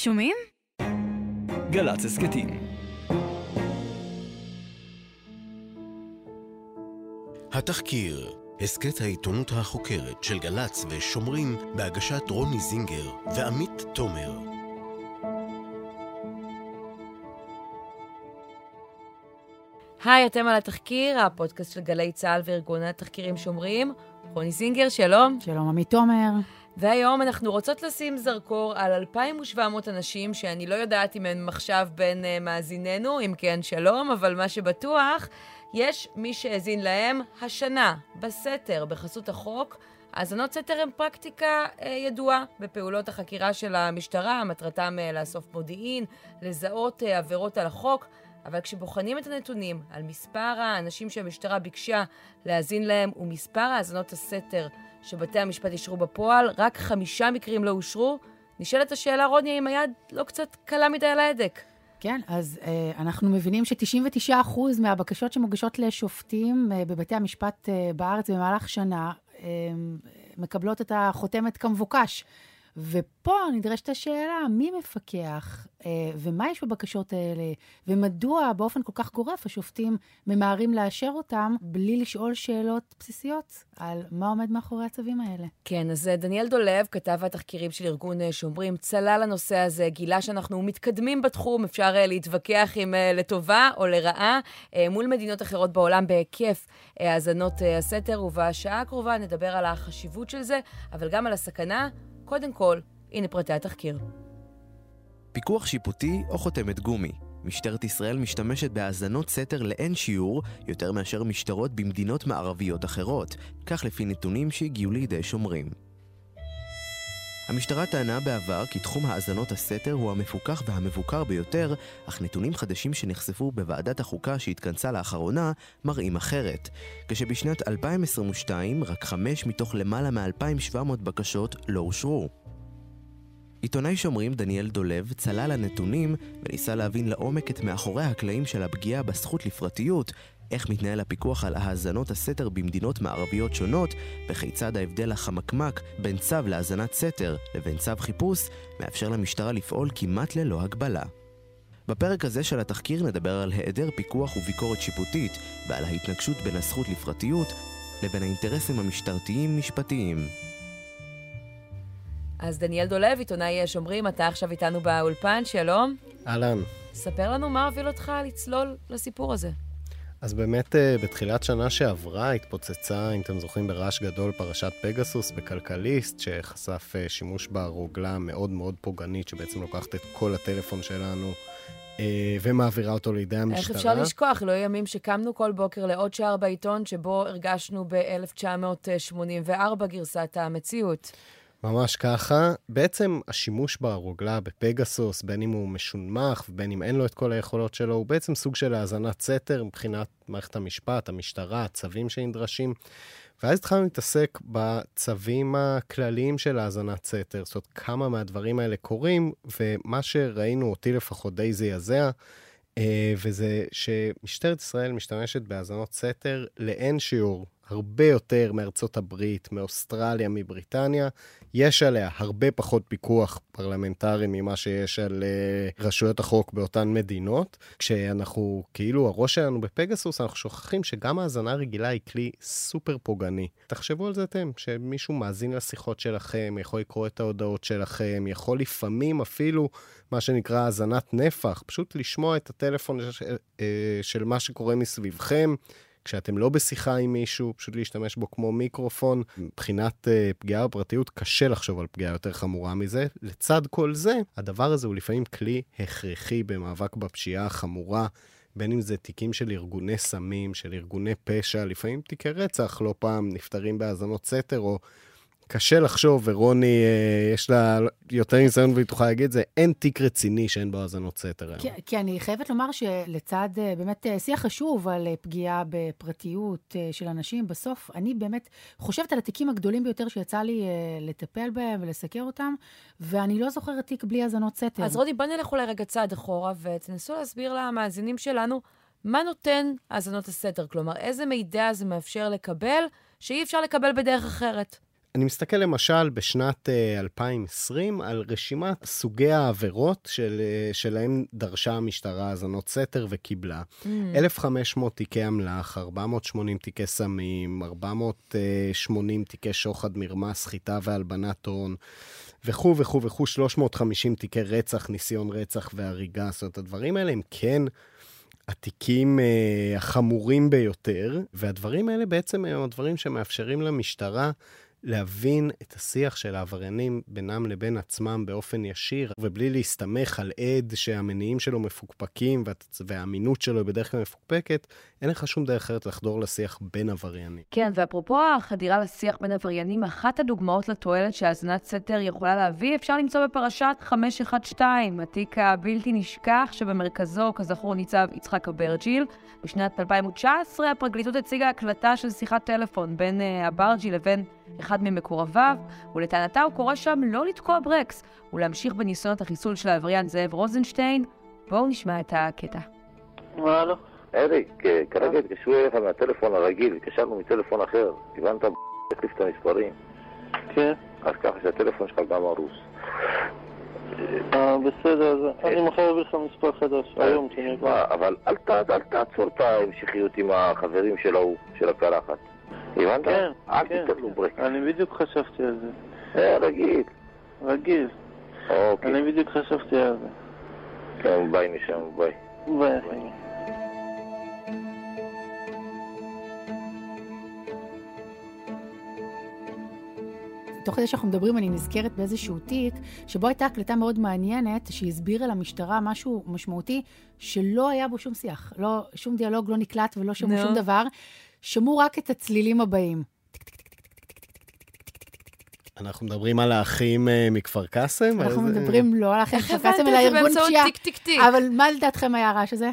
שומעים? גל"צ הסכתים. התחקיר, הסכת העיתונות החוקרת של גל"צ ושומרים בהגשת רוני זינגר ועמית תומר. היי, אתם על התחקיר, הפודקאסט של גלי צה"ל וארגון התחקירים שומרים. רוני זינגר, שלום. שלום, עמית תומר. והיום אנחנו רוצות לשים זרקור על 2,700 אנשים שאני לא יודעת אם הם עכשיו בין uh, מאזיננו, אם כן שלום, אבל מה שבטוח, יש מי שהאזין להם השנה, בסתר, בחסות החוק. האזנות סתר הן פרקטיקה uh, ידועה בפעולות החקירה של המשטרה, מטרתם uh, לאסוף מודיעין, לזהות uh, עבירות על החוק. אבל כשבוחנים את הנתונים על מספר האנשים שהמשטרה ביקשה להאזין להם ומספר האזנות הסתר שבתי המשפט אישרו בפועל, רק חמישה מקרים לא אושרו. נשאלת השאלה, רוני, האם היד לא קצת קלה מדי על ההדק? כן, אז אה, אנחנו מבינים ש-99% מהבקשות שמוגשות לשופטים אה, בבתי המשפט אה, בארץ במהלך שנה אה, מקבלות את החותמת כמבוקש. ופה נדרשת השאלה, מי מפקח אה, ומה יש בבקשות האלה, ומדוע באופן כל כך גורף השופטים ממהרים לאשר אותם בלי לשאול שאלות בסיסיות על מה עומד מאחורי הצווים האלה. כן, אז אה, דניאל דולב, כתב התחקירים של ארגון אה, שומרים, צלל לנושא הזה, גילה שאנחנו מתקדמים בתחום, אפשר אה, להתווכח אם לטובה או לרעה, מול מדינות אחרות בעולם בהיקף האזנות הסתר, ובשעה הקרובה נדבר על החשיבות של זה, אבל גם על הסכנה. קודם כל, הנה פרטי התחקיר. פיקוח שיפוטי או חותמת גומי. משטרת ישראל משתמשת בהאזנות סתר לאין שיעור יותר מאשר משטרות במדינות מערביות אחרות, כך לפי נתונים שהגיעו לידי שומרים. המשטרה טענה בעבר כי תחום האזנות הסתר הוא המפוקח והמבוקר ביותר, אך נתונים חדשים שנחשפו בוועדת החוקה שהתכנסה לאחרונה מראים אחרת. כשבשנת 2022 רק חמש מתוך למעלה מ-2,700 בקשות לא אושרו. עיתונאי שומרים דניאל דולב צלל לנתונים וניסה להבין לעומק את מאחורי הקלעים של הפגיעה בזכות לפרטיות, איך מתנהל הפיקוח על האזנות הסתר במדינות מערביות שונות, וכיצד ההבדל החמקמק בין צו להאזנת סתר לבין צו חיפוש מאפשר למשטרה לפעול כמעט ללא הגבלה. בפרק הזה של התחקיר נדבר על היעדר פיקוח וביקורת שיפוטית ועל ההתנגשות בין הזכות לפרטיות לבין האינטרסים המשטרתיים-משפטיים. אז דניאל דולב, עיתונאי שומרים, אתה עכשיו איתנו באולפן, שלום. אהלן. ספר לנו מה הוביל אותך לצלול לסיפור הזה. אז באמת אה, בתחילת שנה שעברה התפוצצה, אם אתם זוכרים, ברעש גדול פרשת פגסוס בכלכליסט, שחשף אה, שימוש ברוגלה מאוד מאוד פוגענית, שבעצם לוקחת את כל הטלפון שלנו אה, ומעבירה אותו לידי המשטרה. איך אפשר לשכוח? לא ימים שקמנו כל בוקר לעוד שער בעיתון, שבו הרגשנו ב-1984 גרסת המציאות. ממש ככה. בעצם השימוש ברוגלה בפגסוס, בין אם הוא משונמך ובין אם אין לו את כל היכולות שלו, הוא בעצם סוג של האזנת סתר מבחינת מערכת המשפט, המשטרה, הצווים שנדרשים. ואז התחלנו להתעסק בצווים הכלליים של האזנת סתר, זאת אומרת, כמה מהדברים האלה קורים, ומה שראינו אותי לפחות די זעזע, אה, וזה שמשטרת ישראל משתמשת בהאזנות סתר לאין שיעור הרבה יותר מארצות הברית, מאוסטרליה, מבריטניה. יש עליה הרבה פחות פיקוח פרלמנטרי ממה שיש על אה, רשויות החוק באותן מדינות. כשאנחנו, כאילו, הראש שלנו בפגסוס, אנחנו שוכחים שגם האזנה רגילה היא כלי סופר פוגעני. תחשבו על זה אתם, שמישהו מאזין לשיחות שלכם, יכול לקרוא את ההודעות שלכם, יכול לפעמים אפילו, מה שנקרא האזנת נפח, פשוט לשמוע את הטלפון של, אה, של מה שקורה מסביבכם. כשאתם לא בשיחה עם מישהו, פשוט להשתמש בו כמו מיקרופון. מבחינת אה, פגיעה בפרטיות, קשה לחשוב על פגיעה יותר חמורה מזה. לצד כל זה, הדבר הזה הוא לפעמים כלי הכרחי במאבק בפשיעה החמורה. בין אם זה תיקים של ארגוני סמים, של ארגוני פשע, לפעמים תיקי רצח לא פעם נפתרים בהאזנות סתר, או קשה לחשוב, ורוני, אה, יש לה יותר ניסיון והיא תוכל להגיד את זה, אין תיק רציני שאין בו האזנות סתר היום. כי, כי אני חייבת לומר שלצד אה, באמת אה, שיח חשוב על פגיעה בפרטיות של אנשים, בסוף אני באמת חושבת על התיקים הגדולים ביותר שיצא לי לטפל בהם ולסקר אותם, ואני לא זוכרת תיק בלי האזנות סתר. אז רוני, בוא נלך אולי רגע צעד אחורה, ותנסו להסביר למאזינים שלנו מה נותן האזנות הסתר. כלומר, איזה מידע זה מאפשר לקבל שאי אפשר לקבל בדרך אחרת. אני מסתכל למשל בשנת 2020 על רשימת סוגי העבירות של, שלהם דרשה המשטרה האזנות סתר וקיבלה. Mm. 1,500 תיקי אמל"ח, 480 תיקי סמים, 480 תיקי שוחד, מרמה, סחיטה והלבנת הון. וכו' וכו' וכו', 350 תיקי רצח, ניסיון רצח והריגה. זאת אומרת, הדברים האלה הם כן התיקים אה, החמורים ביותר, והדברים האלה בעצם הם הדברים שמאפשרים למשטרה להבין את השיח של העבריינים בינם לבין עצמם באופן ישיר, ובלי להסתמך על עד שהמניעים שלו מפוקפקים והאמינות שלו היא בדרך כלל מפוקפקת, אין לך שום דרך אחרת לחדור לשיח בין עבריינים. כן, ואפרופו החדירה לשיח בין עבריינים, אחת הדוגמאות לתועלת שהאזנת סתר יכולה להביא, אפשר למצוא בפרשת 512, התיק הבלתי נשכח שבמרכזו, כזכור, ניצב יצחק אברג'יל. בשנת 2019 הפרקליטות הציגה הקלטה של שיחת טלפון בין uh, אברג'יל לבין אחד ממקורביו, ולטענתה הוא קורא שם לא לתקוע ברקס ולהמשיך בניסיונות החיסול של העבריין זאב רוזנשטיין. בואו נשמע את הקטע. מה לא? אריק, כרגע התקשרו אליך מהטלפון הרגיל, התקשרנו מטלפון אחר, הבנת? תחליף את המספרים. כן. אז ככה שהטלפון שלך גם הרוס. אה, בסדר, אז אני מוכר להביא לך מספר חדש, אה, היום תשמע, אבל אל תעצור את ההמשכיות עם החברים של ההוא, של הקרחת. הבנת? כן, אל כן. תיתן לו ברק. אני בדיוק חשבתי על זה. אה, רגיל. רגיל. אוקיי. אני בדיוק חשבתי על זה. כן, ביי משם, ביי. ביי. תוך כדי שאנחנו מדברים, אני נזכרת באיזשהו תיק, שבו הייתה הקלטה מאוד מעניינת, שהסבירה למשטרה משהו משמעותי, שלא היה בו שום שיח. לא, שום דיאלוג לא נקלט ולא שמעו נו. שום דבר. שמעו רק את הצלילים הבאים. אנחנו מדברים על האחים אה, מכפר קאסם? אנחנו מדברים לא על אחרי איך כפר הבנת קאסם, אלא ארגון פשיעה. אבל מה לדעתכם היה הרעש הזה?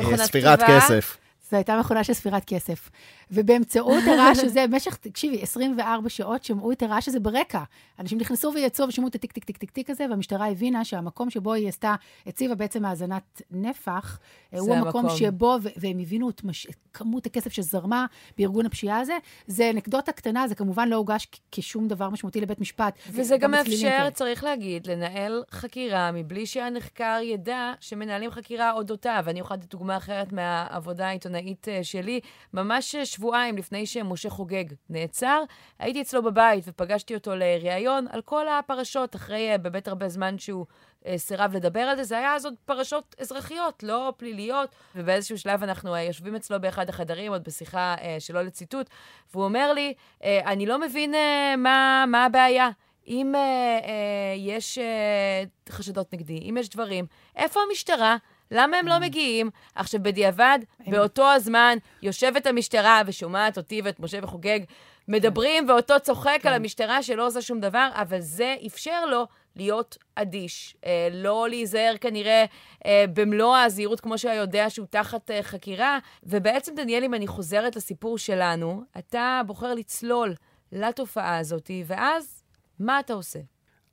אה, ספירת? כסף. זו הייתה מכונה של ספירת כסף. ובאמצעות הרעש הזה, במשך, תקשיבי, 24 שעות שמעו את הרעש הזה ברקע. אנשים נכנסו ויצאו ושמעו את הטיק טיק טיק טיק טיק הזה, והמשטרה הבינה שהמקום שבו היא עשתה, הציבה בעצם האזנת נפח, הוא המקום המקום. שבו, והם הבינו את, מש, כמות הכסף שזרמה בארגון הפשיעה הזה. זה אנקדוטה קטנה, זה כמובן לא הוגש כשום דבר משמעותי לבית משפט. וזה גם בצלילים, מאפשר, כן. צריך להגיד, לנהל חקירה מבלי שהנחקר ידע שמנהלים חקירה אודותיו. אני אוכל לתת דוגמה אחרת מהעבודה העיתונאית אה, שלי. ממש שבועיים לפני שמשה חוגג נעצר, הייתי אצלו בבית ופגשתי אותו לראיון על כל הפרשות, אחרי אה, באמת הרבה זמן שהוא אה, סירב לדבר על זה. זה היה אז עוד פרשות אזרחיות, לא פליליות, ובאיזשהו שלב אנחנו אה, יושבים אצלו באחד החדרים, עוד בשיחה אה, שלא לציטוט, והוא אומר לי, אה, אני לא מבין אה, מה, מה הבעיה. אם אה, אה, יש אה, חשדות נגדי, אם יש דברים, איפה המשטרה? למה הם לא מגיעים? עכשיו, בדיעבד, באותו הזמן, יושבת המשטרה ושומעת אותי ואת משה וחוגג מדברים, ואותו צוחק על המשטרה שלא עושה שום דבר, אבל זה אפשר לו להיות אדיש. אה, לא להיזהר כנראה אה, במלוא הזהירות, כמו שהיה יודע שהוא תחת אה, חקירה. ובעצם, דניאל, אם אני חוזרת לסיפור שלנו, אתה בוחר לצלול לתופעה הזאת, ואז מה אתה עושה?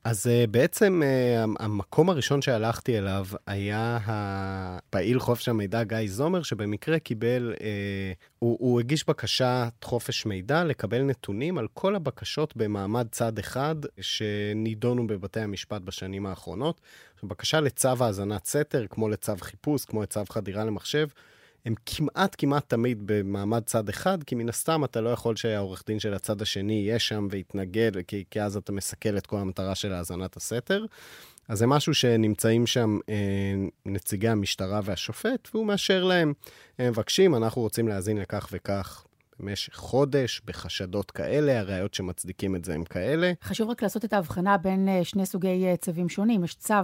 אז uh, בעצם uh, המקום הראשון שהלכתי אליו היה הפעיל חופש המידע גיא זומר, שבמקרה קיבל, uh, הוא, הוא הגיש בקשת חופש מידע לקבל נתונים על כל הבקשות במעמד צד אחד שנידונו בבתי המשפט בשנים האחרונות. בקשה לצו האזנת סתר, כמו לצו חיפוש, כמו לצו חדירה למחשב, הם כמעט כמעט תמיד במעמד צד אחד, כי מן הסתם אתה לא יכול שהעורך דין של הצד השני יהיה שם ויתנגד, כי, כי אז אתה מסכל את כל המטרה של האזנת הסתר. אז זה משהו שנמצאים שם אה, נציגי המשטרה והשופט, והוא מאשר להם. הם מבקשים, אנחנו רוצים להאזין לכך וכך במשך חודש, בחשדות כאלה, הראיות שמצדיקים את זה הם כאלה. חשוב רק לעשות את ההבחנה בין אה, שני סוגי אה, צווים שונים. יש צו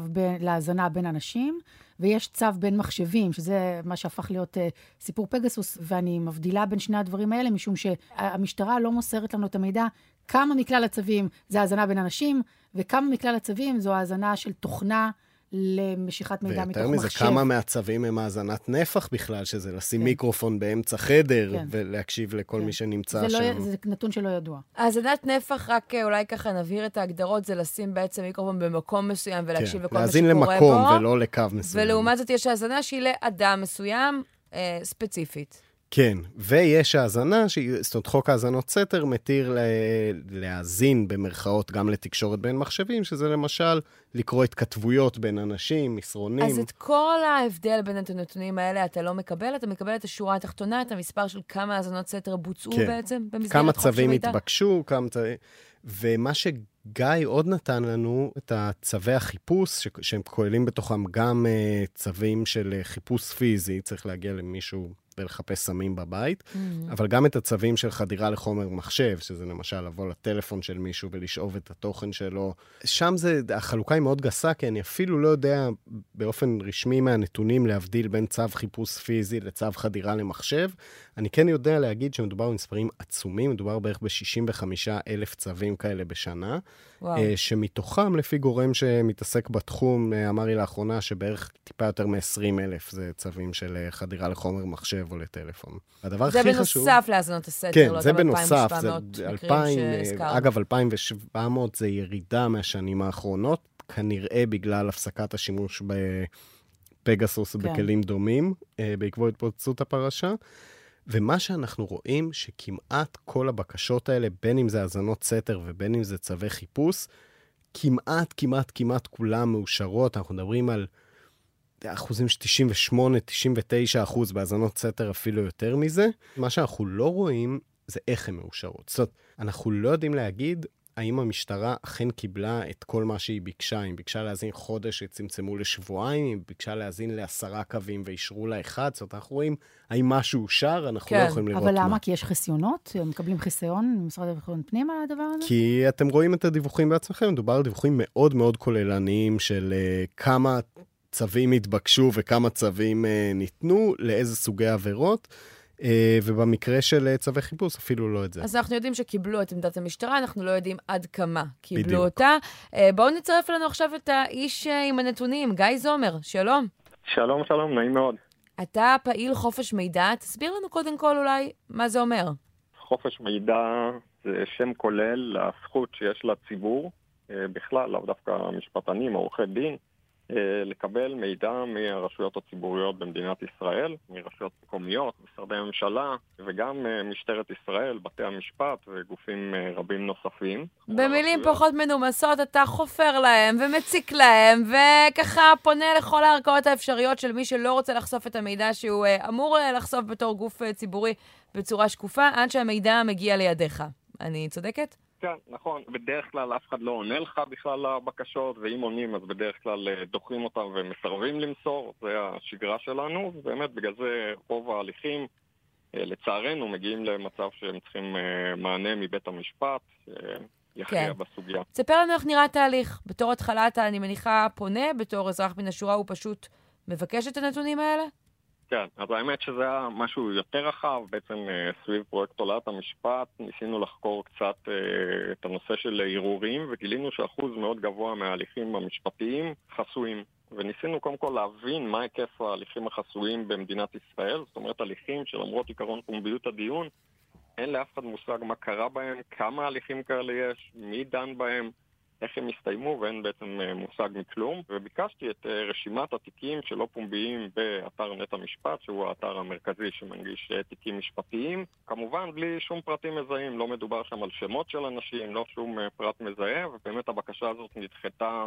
להאזנה בין אנשים, ויש צו בין מחשבים, שזה מה שהפך להיות uh, סיפור פגסוס, ואני מבדילה בין שני הדברים האלה, משום שהמשטרה לא מוסרת לנו את המידע כמה מכלל הצווים זה האזנה בין אנשים, וכמה מכלל הצווים זו האזנה של תוכנה למשיכת מידע מתוך ויותר מזה, מחשב. כמה מהצווים הם האזנת נפח בכלל, שזה לשים כן. מיקרופון באמצע חדר כן. ולהקשיב לכל כן. מי שנמצא זה, שם. לא, זה נתון שלא ידוע. האזנת נפח, רק אה, אולי ככה נבהיר את ההגדרות, זה לשים בעצם מיקרופון במקום מסוים ולהקשיב לכל מה כן. להאזין שקורה למקום בו. ולא לקו מסוים. ולעומת זאת יש האזנה שהיא לאדם מסוים, אה, ספציפית. כן, ויש האזנה, שהיא- זאת אומרת, חוק האזנות סתר מתיר ל- להאזין במרכאות גם לתקשורת בין מחשבים, שזה למשל לקרוא התכתבויות בין אנשים, מסרונים. אז את כל ההבדל בין הנתונים האלה אתה לא מקבל, אתה מקבל את השורה התחתונה, את המספר של כמה האזנות סתר בוצעו כן. בעצם במסגרת כמה צווים? התבקשו, כמה. ומה שגיא עוד נתן לנו, את הצווי החיפוש, ש... שהם כוללים בתוכם גם uh, צווים של uh, חיפוש פיזי, צריך להגיע למישהו ולחפש סמים בבית, Mm-hmm. אבל גם את הצווים של חדירה לחומר מחשב, שזה למשל לבוא לטלפון של מישהו ולשאוב את התוכן שלו. שם זה, החלוקה היא מאוד גסה, כי אני אפילו לא יודע באופן רשמי מהנתונים להבדיל בין צו חיפוש פיזי לצו חדירה למחשב. אני כן יודע להגיד שמדובר במספרים עצומים, מדובר בערך ב-65 אלף צווים כאלה בשנה, וואו. אה, שמתוכם, לפי גורם שמתעסק בתחום, אה, אמר לי לאחרונה שבערך טיפה יותר מ-20 אלף זה צווים של אה, חדירה לחומר מחשב או לטלפון. הדבר זה הכי חשוב... בנוסף להאזנות הסתר, כן, לאותם זה בנוסף, זה 2,700 מקרים 2,000, שהזכרת. אגב, 2,700 זה ירידה מהשנים האחרונות, כנראה בגלל הפסקת השימוש בפגסוס כן. ובכלים דומים, בעקבות התפוצצות הפרשה. ומה שאנחנו רואים, שכמעט כל הבקשות האלה, בין אם זה האזנות סתר ובין אם זה צווי חיפוש, כמעט, כמעט, כמעט כולן מאושרות. אנחנו מדברים על אחוזים של 98, 99 אחוז, בהאזנות סתר אפילו יותר מזה. מה שאנחנו לא רואים זה איך הן מאושרות. זאת אומרת, אנחנו לא יודעים להגיד האם המשטרה אכן קיבלה את כל מה שהיא ביקשה. אם ביקשה להאזין חודש, צמצמו לשבועיים, אם ביקשה להאזין לעשרה קווים ואישרו לה אחד. זאת אומרת, אנחנו רואים האם משהו אושר, אנחנו כן, לא יכולים לראות אבל מה. למה? כי יש חסיונות? הם מקבלים חיסיון ממשרד לביטחון פנים על הדבר הזה? כי אתם רואים את הדיווחים בעצמכם, מדובר על דיווחים מאוד מאוד כוללניים של uh, כמה צווים התבקשו וכמה צווים uh, ניתנו, לאיזה סוגי עבירות, ובמקרה של uh, צווי חיפוש אפילו לא את זה. אז אנחנו יודעים שקיבלו את עמדת המשטרה, אנחנו לא יודעים עד כמה קיבלו בדיוק. אותה. אה, בואו נצרף לנו עכשיו את האיש אה, עם הנתונים, גיא זומר, שלום. שלום, שלום, נעים מאוד. אתה פעיל חופש מידע, תסביר לנו קודם כל אולי מה זה אומר. חופש מידע זה שם כולל לזכות שיש לציבור, אה, בכלל, לאו דווקא משפטנים או עורכי דין, אה, לקבל מידע מהרשויות הציבוריות במדינת ישראל, מרשויות מקומיות, משרדי ממשלה, וגם אה, משטרת ישראל, בתי המשפט וגופים אה, רבים נוספים. במילים הרשויות- פחות מנומסות, אתה חופר להם ומציק להם, וככה פונה לכל הערכאות האפשריות של מי שלא רוצה לחשוף את המידע שהוא אה, אמור אה, לחשוף בתור גוף אה, ציבורי בצורה שקופה, עד שהמידע מגיע לידיך. אני צודקת? כן, נכון. בדרך כלל אף אחד לא עונה לך בכלל לבקשות, ואם עונים אז בדרך כלל אה, דוחים אותם ומסרבים למסור, זה השגרה שלנו, ובאמת בגלל זה רוב ההליכים, אה, לצערנו, מגיעים למצב שהם צריכים אה, מענה מבית המשפט, שיכריע כן. בסוגיה. תספר לנו איך נראה התהליך. בתור התחלה אתה, אני מניחה, פונה, בתור אזרח מן השורה הוא פשוט מבקש את הנתונים האלה? כן, אז האמת שזה היה משהו יותר רחב, בעצם אה, סביב פרויקט תולעת המשפט ניסינו לחקור קצת אה, את הנושא של ערעורים וגילינו שאחוז מאוד גבוה מההליכים המשפטיים חסויים. וניסינו קודם כל להבין מה היקף ההליכים החסויים במדינת ישראל, זאת אומרת הליכים שלמרות עיקרון פומביות הדיון, אין לאף אחד מושג מה קרה בהם, כמה הליכים כאלה יש, מי דן בהם, איך הם הסתיימו ואין בעצם אה, מושג מכלום. וביקשתי את אה, רשימת התיקים שלא פומביים באתר נט המשפט, שהוא האתר המרכזי שמנגיש אה, תיקים משפטיים. כמובן בלי שום פרטים מזהים, לא מדובר שם על שמות של אנשים, לא שום פרט מזהה, ובאמת הבקשה הזאת נדחתה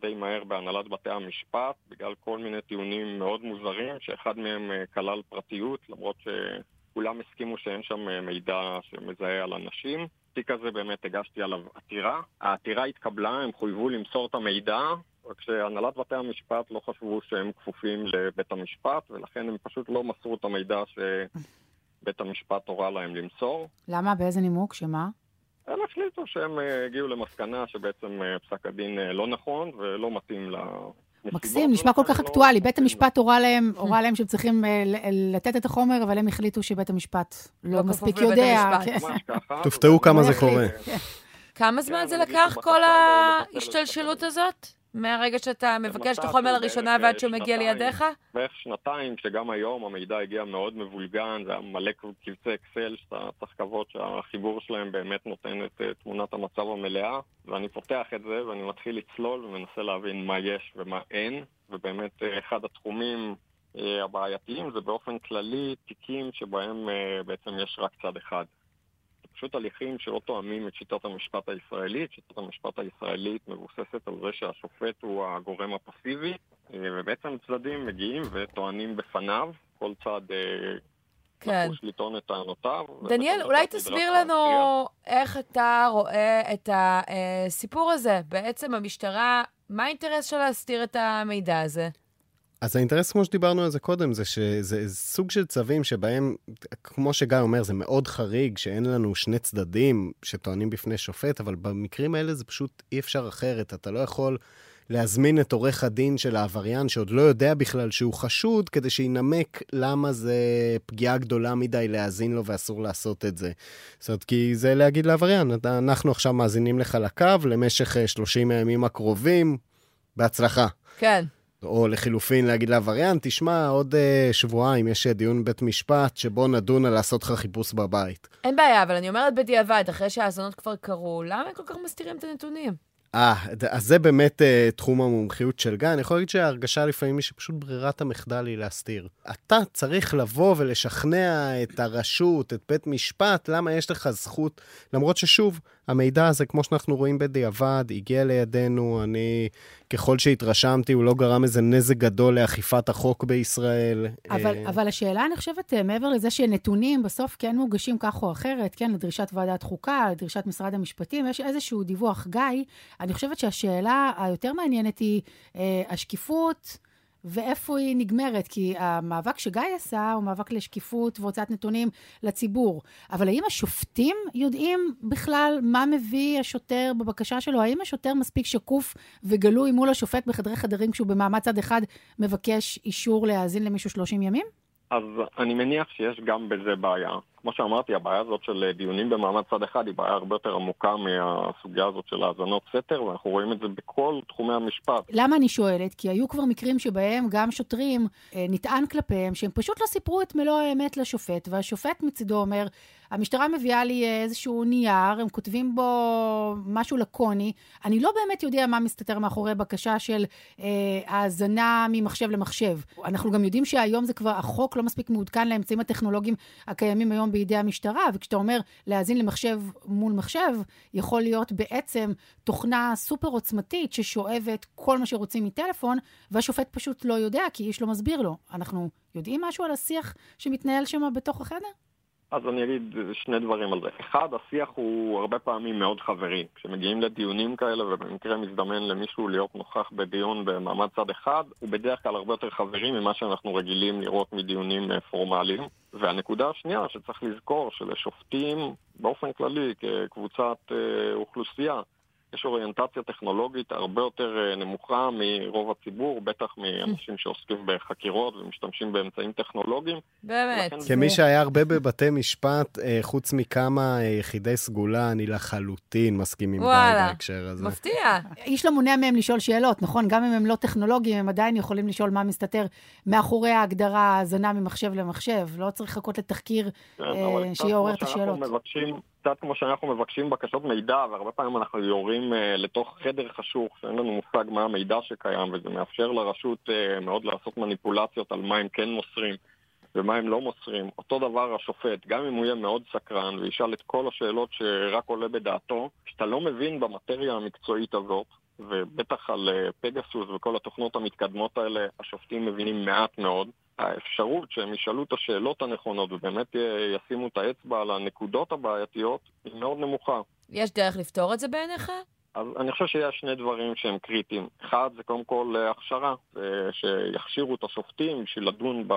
די מהר בהנהלת בתי המשפט, בגלל כל מיני טיעונים מאוד מוזרים, שאחד מהם כלל פרטיות, למרות שכולם הסכימו שאין שם מידע שמזהה על אנשים. התיק הזה באמת הגשתי עליו עתירה. העתירה התקבלה, הם חויבו למסור את המידע, רק שהנהלת בתי המשפט לא חשבו שהם כפופים לבית המשפט, ולכן הם פשוט לא מסרו את המידע שבית המשפט הורה להם למסור. למה? באיזה נימוק? שמה? הם החליטו שהם אה, הגיעו למסקנה שבעצם אה, פסק הדין אה, לא נכון ולא מתאים. מקסים, נשמע כל כך לא אקטואלי. בית המשפט הורה להם, הורה להם שהם צריכים אה, ל- לתת את החומר, אבל הם החליטו שבית המשפט לא לא מספיק יודע. כן. תופתעו כמה זה קורה. כמה זמן כן, זה לקח, כל ההשתלשלות הזאת? מהרגע שאתה מבקש את החומר לראשונה ועד שהוא מגיע. לידיך? בערך שנתיים, שגם היום המידע הגיע מאוד מבולגן, זה היה מלא קבצי אקסל, שאתה צריך לקוות שהחיבור שלהם באמת נותן את אה, תמונת המצב המלאה, ואני פותח את זה ואני מתחיל לצלול ומנסה להבין מה יש ומה אין, ובאמת אה, אחד התחומים אה, הבעייתיים זה באופן כללי תיקים שבהם בעצם יש רק צד אחד. פשוט הליכים שלא תואמים את שיטת המשפט הישראלית. שיטת המשפט הישראלית מבוססת על זה שהשופט הוא הגורם הפסיבי, אה, ובעצם צדדים מגיעים וטוענים בפניו, כל צד כן. נחוש לטעון את טענותיו. דניאל, אולי תסביר לנו איך אתה רואה את הסיפור הזה. בעצם המשטרה, מה האינטרס שלה להסתיר את המידע הזה? אז האינטרס, כמו שדיברנו על זה קודם, זה שזה סוג של צווים שבהם, כמו שגיא אומר, זה מאוד חריג, שאין לנו שני צדדים שטוענים בפני שופט, אבל במקרים האלה זה פשוט אי אפשר אחרת. אתה לא יכול להזמין את עורך הדין של העבריין, שעוד לא יודע בכלל שהוא חשוד, כדי שינמק למה זה פגיעה גדולה מדי להאזין לו ואסור לעשות את זה. זאת אומרת, כי זה להגיד לעבריין, אנחנו עכשיו מאזינים לך לקו למשך 30 הימים הקרובים, בהצלחה. כן. או לחילופין להגיד לעבריין, תשמע, עוד uh, שבועיים יש דיון בית משפט שבו נדון על לעשות לך חיפוש בבית. אין בעיה, אבל אני אומרת בדיעבד, אחרי שהאזונות כבר קרו, למה הם כל כך מסתירים את הנתונים? אה, אז זה באמת uh, תחום המומחיות של גן. אני יכול להגיד שההרגשה לפעמים היא שפשוט ברירת המחדל היא להסתיר. אתה צריך לבוא ולשכנע את הרשות, את בית משפט, למה יש לך זכות, למרות ששוב, המידע הזה, כמו שאנחנו רואים בדיעבד, הגיע לידינו, אני, ככל שהתרשמתי, הוא לא גרם איזה נזק גדול לאכיפת החוק בישראל. אבל, אה... אבל השאלה, אני חושבת, אה, מעבר לזה שנתונים בסוף כן מוגשים כך או אחרת, כן, לדרישת ועדת חוקה, לדרישת משרד המשפטים, יש איזשהו דיווח. גיא, אני חושבת שהשאלה היותר מעניינת היא אה, השקיפות, ואיפה היא נגמרת, כי המאבק שגיא עשה הוא מאבק לשקיפות והוצאת נתונים לציבור. אבל האם השופטים יודעים בכלל מה מביא השוטר בבקשה שלו? האם השוטר מספיק שקוף וגלוי מול השופט בחדרי חדרים כשהוא במעמד צד אחד מבקש אישור להאזין למישהו 30 ימים? אז אני מניח שיש גם בזה בעיה. כמו שאמרתי, הבעיה הזאת של דיונים במעמד צד אחד היא בעיה הרבה יותר עמוקה מהסוגיה הזאת של האזנות סתר, ואנחנו רואים את זה בכל תחומי המשפט. למה אני שואלת? כי היו כבר מקרים שבהם גם שוטרים, אה, נטען כלפיהם שהם פשוט לא סיפרו את מלוא האמת לשופט, והשופט מצידו אומר, המשטרה מביאה לי איזשהו נייר, הם כותבים בו משהו לקוני. אני לא באמת יודע מה מסתתר מאחורי בקשה של אה, האזנה ממחשב למחשב. אנחנו גם יודעים שהיום זה כבר, החוק לא מספיק מעודכן לאמצעים הטכנולוגיים הקיימים היום בידי המשטרה, וכשאתה אומר להאזין למחשב מול מחשב, יכול להיות בעצם תוכנה סופר עוצמתית ששואבת כל מה שרוצים מטלפון, והשופט פשוט לא יודע, כי איש לא מסביר לו. אנחנו יודעים משהו על השיח שמתנהל שם בתוך החדר? אז אני אגיד שני דברים על זה. אחד, השיח הוא הרבה פעמים מאוד חברי. כשמגיעים לדיונים כאלה, ובמקרה מזדמן למישהו להיות נוכח בדיון במעמד צד אחד, הוא בדרך כלל הרבה יותר חברי ממה שאנחנו רגילים לראות מדיונים אה, פורמליים. והנקודה השנייה שצריך לזכור, שלשופטים באופן כללי, כקבוצת אה, אוכלוסייה, יש אוריינטציה טכנולוגית הרבה יותר אה, נמוכה מרוב הציבור, בטח מאנשים שעוסקים בחקירות ומשתמשים באמצעים טכנולוגיים. באמת. כמי שהיה הרבה בבתי משפט, אה, חוץ מכמה אה, יחידי סגולה, אני לחלוטין מסכים עם גיא בהקשר הזה. וואלה, מפתיע. איש לא מונע מהם לשאול שאלות, נכון? גם אם הם לא טכנולוגיים, הם עדיין יכולים לשאול מה מסתתר מאחורי ההגדרה האזנה ממחשב למחשב. לא צריך לחכות לתחקיר כן, שיעורר את השאלות. מבקשים... קצת כמו שאנחנו מבקשים בקשות מידע, והרבה פעמים אנחנו יורים uh, לתוך חדר חשוך, שאין לנו מושג מה המידע שקיים, וזה מאפשר לרשות uh, מאוד לעשות מניפולציות על מה הם כן מוסרים ומה הם לא מוסרים. אותו דבר השופט, גם אם הוא יהיה מאוד סקרן וישאל את כל השאלות שרק עולה בדעתו, כשאתה לא מבין במטריה המקצועית הזאת, ובטח על uh, פגסוס וכל התוכנות המתקדמות האלה, השופטים מבינים מעט מאוד. האפשרות שהם ישאלו את השאלות הנכונות ובאמת ישימו את האצבע על הנקודות הבעייתיות היא מאוד נמוכה. יש דרך לפתור את זה בעיניך? אז אני חושב שיש שני דברים שהם קריטיים. אחד, זה קודם כל הכשרה, שיכשירו את השופטים בשביל לדון ב...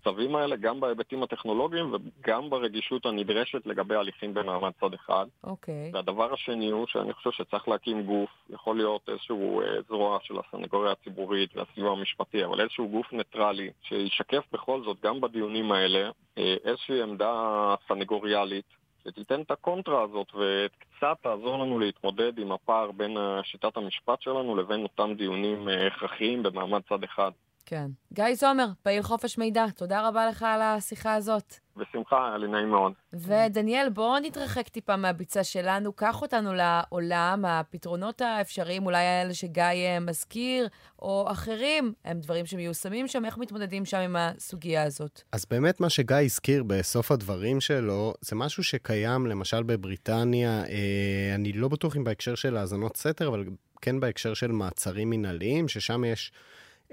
הצווים האלה, גם בהיבטים הטכנולוגיים וגם ברגישות הנדרשת לגבי הליכים במעמד צד אחד. אוקיי. Okay. והדבר השני הוא שאני חושב שצריך להקים גוף, יכול להיות איזשהו אה, זרוע של הסנגוריה הציבורית והסיוע המשפטי, אבל איזשהו גוף ניטרלי, שישקף בכל זאת, גם בדיונים האלה, אה, איזושהי עמדה סנגוריאלית. שתיתן את הקונטרה הזאת וקצת תעזור לנו להתמודד עם הפער בין שיטת המשפט שלנו לבין אותם דיונים אה, הכרחיים במעמד צד אחד. כן. גיא זומר, פעיל חופש מידע, תודה רבה לך על השיחה הזאת. בשמחה, היה לי נעים מאוד. ודניאל, בואו נתרחק טיפה מהביצה שלנו, קח אותנו לעולם, הפתרונות האפשריים, אולי האלה שגיא אה, מזכיר, או אחרים, הם דברים שמיושמים שם, איך מתמודדים שם עם הסוגיה הזאת? אז באמת מה שגיא הזכיר בסוף הדברים שלו, זה משהו שקיים למשל בבריטניה, אה, אני לא בטוח אם בהקשר של האזנות סתר, אבל כן בהקשר של מעצרים מינהליים, ששם יש...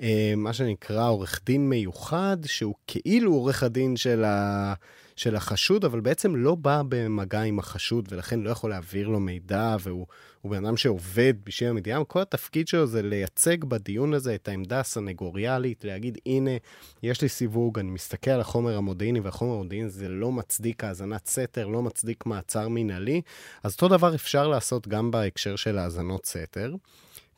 אה, מה שנקרא עורך דין מיוחד, שהוא כאילו עורך הדין של, ה... של החשוד, אבל בעצם לא בא במגע עם החשוד, ולכן לא יכול להעביר לו מידע, והוא בן אדם שעובד בשביל המדינה. כל התפקיד שלו זה לייצג בדיון הזה את העמדה הסנגוריאלית, להגיד, הנה, יש לי סיווג, אני מסתכל על החומר המודיעיני, והחומר המודיעיני זה לא מצדיק האזנת סתר, לא מצדיק מעצר מינהלי. אז אותו דבר אפשר לעשות גם בהקשר של האזנות סתר.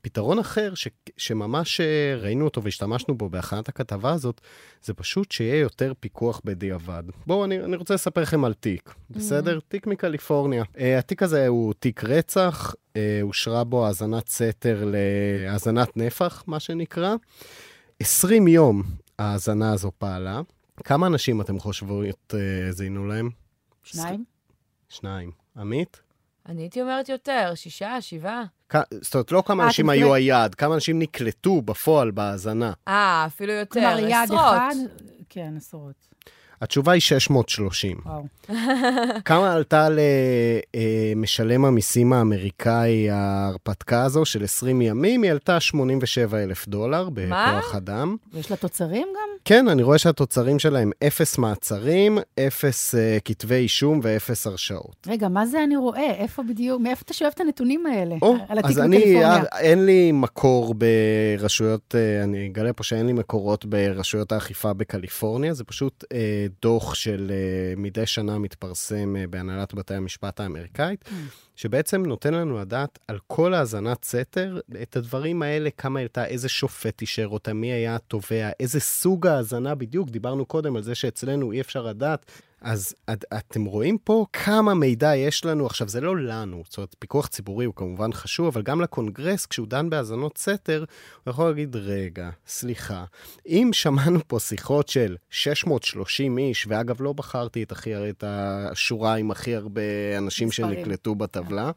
פתרון אחר, ש, שממש אה, ראינו אותו והשתמשנו בו בהכנת הכתבה הזאת, זה פשוט שיהיה יותר פיקוח בדיעבד. בואו, אני, אני רוצה לספר לכם על תיק, בסדר? Mm. תיק מקליפורניה. Uh, התיק הזה הוא תיק רצח, uh, אושרה בו האזנת סתר להאזנת נפח, מה שנקרא. 20 יום ההאזנה הזו פעלה. כמה אנשים אתם חושבות האזינו להם? שניים. שניים. עמית? אני הייתי אומרת יותר, שישה, שבעה. זאת אומרת, לא כמה אנשים היו היעד, כמה אנשים נקלטו בפועל בהאזנה. אה, אפילו יותר, עשרות. כלומר, יעד אחד, כן, עשרות. התשובה היא 630. וואו. כמה עלתה למשלם המיסים האמריקאי ההרפתקה הזו של 20 ימים? היא עלתה 87 אלף דולר בכוח אדם. יש לה תוצרים גם? כן, אני רואה שהתוצרים שלהם אפס מעצרים, אפס uh, כתבי אישום ואפס הרשעות. רגע, מה זה אני רואה? איפה בדיוק, מאיפה אתה שואב את הנתונים האלה? או, על התיק אז אני, אה, אין לי מקור ברשויות, אני אגלה פה שאין לי מקורות ברשויות האכיפה בקליפורניה, זה פשוט uh, דוח של uh, מדי שנה מתפרסם uh, בהנהלת בתי המשפט האמריקאית, mm. שבעצם נותן לנו לדעת על כל האזנת סתר, את הדברים האלה, כמה הייתה, איזה שופט אישר אותה, מי היה התובע, איזה סוג ההאזנה בדיוק. דיברנו קודם על זה שאצלנו אי אפשר לדעת אז את, אתם רואים פה כמה מידע יש לנו. עכשיו, זה לא לנו, זאת אומרת, פיקוח ציבורי הוא כמובן חשוב, אבל גם לקונגרס, כשהוא דן בהאזנות סתר, הוא יכול להגיד, רגע, סליחה, אם שמענו פה שיחות של 630 איש, ואגב, לא בחרתי את, הכי, את השורה עם הכי הרבה אנשים מספרים. שנקלטו בטבלה,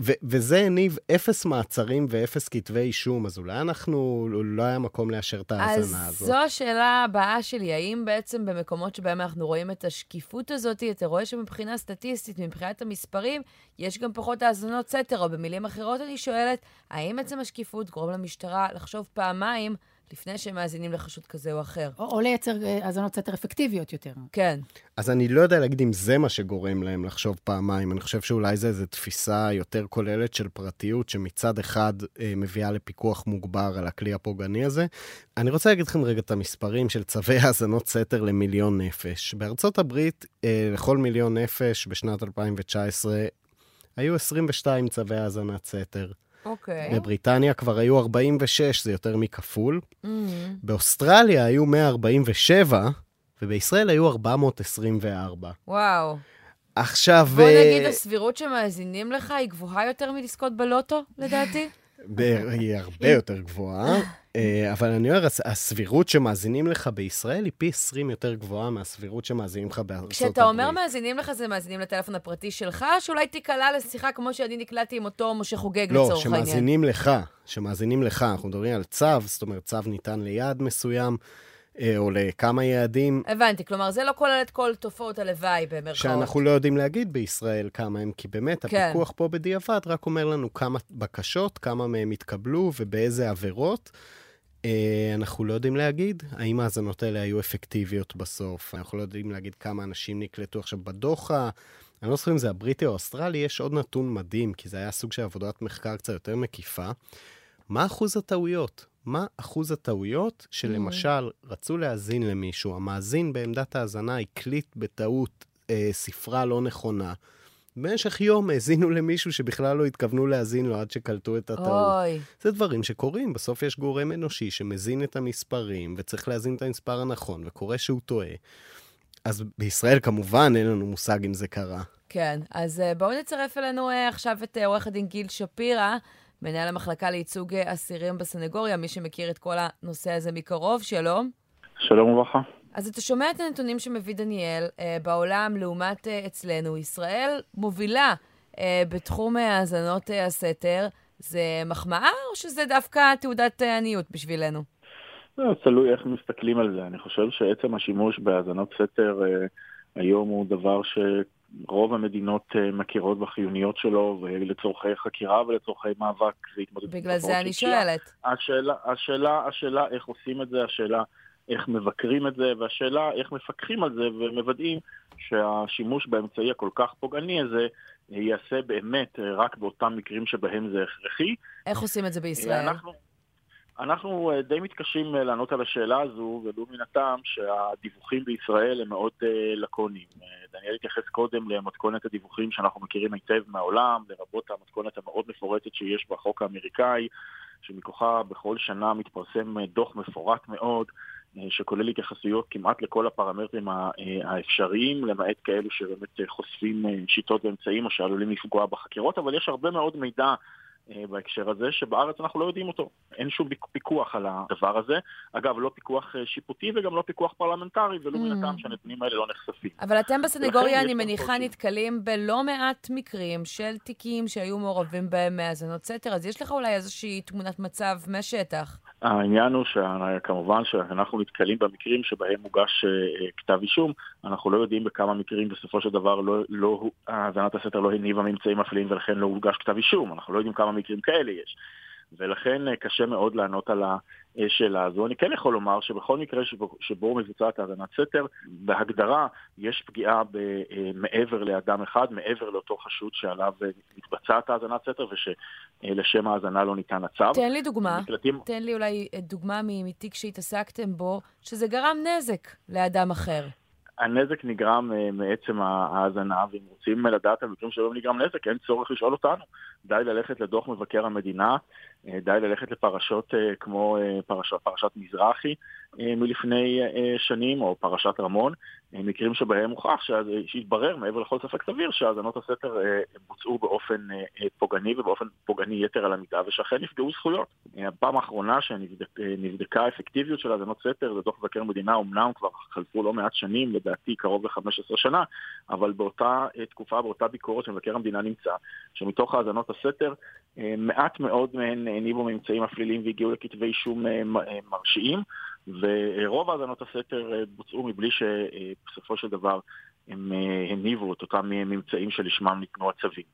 ו- וזה הניב אפס מעצרים ואפס כתבי אישום, אז אולי אנחנו, לא היה מקום לאשר את ההאזנה הזאת. אז זו השאלה הבאה שלי, האם בעצם במקומות שבהם אנחנו רואים את השקיפות הזאת, אתה רואה שמבחינה סטטיסטית, מבחינת המספרים, יש גם פחות האזנות סתר, או במילים אחרות אני שואלת, האם עצם השקיפות גורם למשטרה לחשוב פעמיים לפני שהם מאזינים לחשוד כזה או אחר. או, או לייצר אה, האזנות סתר אפקטיביות יותר. כן. אז אני לא יודע להגיד אם זה מה שגורם להם לחשוב פעמיים. אני חושב שאולי זה איזו תפיסה יותר כוללת של פרטיות, שמצד אחד אה, מביאה לפיקוח מוגבר על הכלי הפוגעני הזה. אני רוצה להגיד לכם רגע את המספרים של צווי האזנות סתר למיליון נפש. בארצות הברית, אה, לכל מיליון נפש בשנת 2019, היו 22 צווי האזנת סתר. אוקיי. בבריטניה כבר היו 46, זה יותר מכפול. Mm-hmm. באוסטרליה היו 147, ובישראל היו 424. וואו. עכשיו... בוא נגיד, הסבירות שמאזינים לך היא גבוהה יותר מלזכות בלוטו, לדעתי? היא הרבה יותר גבוהה, אה, אבל אני אומר, הסבירות שמאזינים לך בישראל היא פי 20 יותר גבוהה מהסבירות שמאזינים לך בארצות הברית. כשאתה אומר מאזינים לך, זה מאזינים לטלפון הפרטי שלך, שאולי תיקלע לשיחה כמו שאני נקלעתי עם אותו משה חוגג לא, לצורך העניין? לא, שמאזינים לך, שמאזינים לך. אנחנו מדברים על צו, זאת אומרת, צו ניתן ליעד מסוים. אה, או לכמה יעדים. הבנתי, כלומר, זה לא כולל את כל תופעות הלוואי במרכאות. שאנחנו לא יודעים להגיד בישראל כמה הם, כי באמת, כן. הפיקוח פה בדיעבד רק אומר לנו כמה בקשות, כמה מהם התקבלו ובאיזה עבירות. אה, אנחנו לא יודעים להגיד האם ההאזנות האלה היו אפקטיביות בסוף. אנחנו לא יודעים להגיד כמה אנשים נקלטו עכשיו בדוח אני לא זוכר אם זה הבריטי או האוסטרלי, יש עוד נתון מדהים, כי זה היה סוג של עבודת מחקר קצת יותר מקיפה. מה אחוז הטעויות? מה אחוז הטעויות שלמשל רצו להאזין למישהו, המאזין בעמדת ההאזנה הקליט בטעות אה, ספרה לא נכונה. במשך יום האזינו למישהו שבכלל לא התכוונו להאזין לו עד שקלטו את הטעות. אוי. זה דברים שקורים, בסוף יש גורם אנושי שמזין את המספרים, וצריך להזין את המספר הנכון, וקורה שהוא טועה. אז בישראל כמובן אין לנו מושג אם זה קרה. כן, אז אה, בואו נצרף אלינו אה, עכשיו את אה, עורך הדין גיל שפירא. מנהל המחלקה לייצוג אסירים בסנגוריה, מי שמכיר את כל הנושא הזה מקרוב. שלום. שלום וברכה. אז אתה שומע את הנתונים שמביא דניאל אה, בעולם לעומת אה, אצלנו. ישראל מובילה אה, בתחום האזנות אה, הסתר. זה מחמאה או שזה דווקא תעודת אה, עניות בשבילנו? לא, תלוי איך מסתכלים על זה. אני חושב שעצם השימוש בהאזנות סתר אה, היום הוא דבר שרוב המדינות אה, מכירות בחיוניות שלו, ולצורכי חקירה ולצורכי מאבק והתמודדות. בגלל זה אני שואלת. השאלה, השאלה, השאלה איך עושים את זה, השאלה איך מבקרים את זה, והשאלה איך מפקחים על זה ומוודאים שהשימוש באמצעי הכל כך פוגעני הזה ייעשה באמת רק באותם מקרים שבהם זה הכרחי. איך עושים את זה בישראל? אנחנו, אנחנו אה, די מתקשים אה, לענות על השאלה הזו, ולו מן הטעם שהדיווחים בישראל הם מאוד אה, לקוניים. דניאל התייחס קודם למתכונת הדיווחים שאנחנו מכירים היטב מהעולם, לרבות המתכונת המאוד מפורטת שיש בחוק האמריקאי, שמכוחה בכל שנה מתפרסם דוח מפורט מאוד, שכולל התייחסויות כמעט לכל הפרמטרים האפשריים, למעט כאלו שבאמת חושפים שיטות ואמצעים או שעלולים לפגוע בחקירות, אבל יש הרבה מאוד מידע בהקשר הזה, שבארץ אנחנו לא יודעים אותו. אין שום פיקוח על הדבר הזה. אגב, לא פיקוח אה, שיפוטי וגם לא פיקוח פרלמנטרי, ולו מן הטעם אמ. שהנתונים האלה לא נחשפים. אבל אתם בסנגוריה, אני מניחה, נתקלים בלא מעט מקרים של תיקים שהיו מעורבים בהם מהאזנות סתר, אז יש לך אולי איזושהי תמונת מצב מהשטח. העניין הוא שכמובן שאנחנו נתקלים במקרים שבהם מוגש אה, כתב אישום, אנחנו לא יודעים בכמה מקרים בסופו של דבר לא, לא, האזנת הסתר לא הניבה ממצאים מפליאים ולכן לא הוגש כתב אישום, אנחנו לא יודעים כמה מקרים כאלה יש. ולכן אה, קשה מאוד לענות על השאלה הזו. אני כן יכול לומר שבכל מקרה שבו, שבו מבוצעת האזנת סתר, בהגדרה יש פגיעה ב, אה, מעבר לאדם אחד, מעבר לאותו חשוד שעליו אה, מתבצעת האזנת סתר ושלשם ההאזנה לא ניתן הצו. תן לי דוגמה, מקלטים... תן לי אולי דוגמה מתיק שהתעסקתם בו, שזה גרם נזק לאדם אחר. הנזק נגרם מעצם ההאזנה, ואם רוצים לדעת על מקרים שבהם נגרם נזק, אין צורך לשאול אותנו. די ללכת לדוח מבקר המדינה, אה, די ללכת לפרשות אה, כמו אה, פרש, פרשת מזרחי מלפני שנים, או פרשת רמון, מקרים שבהם הוכח שהתברר מעבר לכל ספק סביר שהאזנות הסתר בוצעו באופן פוגעני ובאופן פוגעני יתר על המידה, ושאכן נפגעו זכויות. הפעם האחרונה שנבדקה האפקטיביות של האזנות סתר זה דוח מבקר המדינה, אמנם כבר חלפו לא מעט שנים, לדעתי קרוב ל-15 שנה, אבל באותה תקופה, באותה ביקורת שמבקר המדינה נמצא, שמתוך האזנות הסתר, מעט מאוד מהן הניבו ממצאים הפליליים והגיעו לכתבי אישום אה, אה, מרשיעים, ורוב האזנות הסתר אה, בוצעו מבלי שבסופו של דבר הם הניבו את אותם ממצאים שלשמם ניתנו הצווים.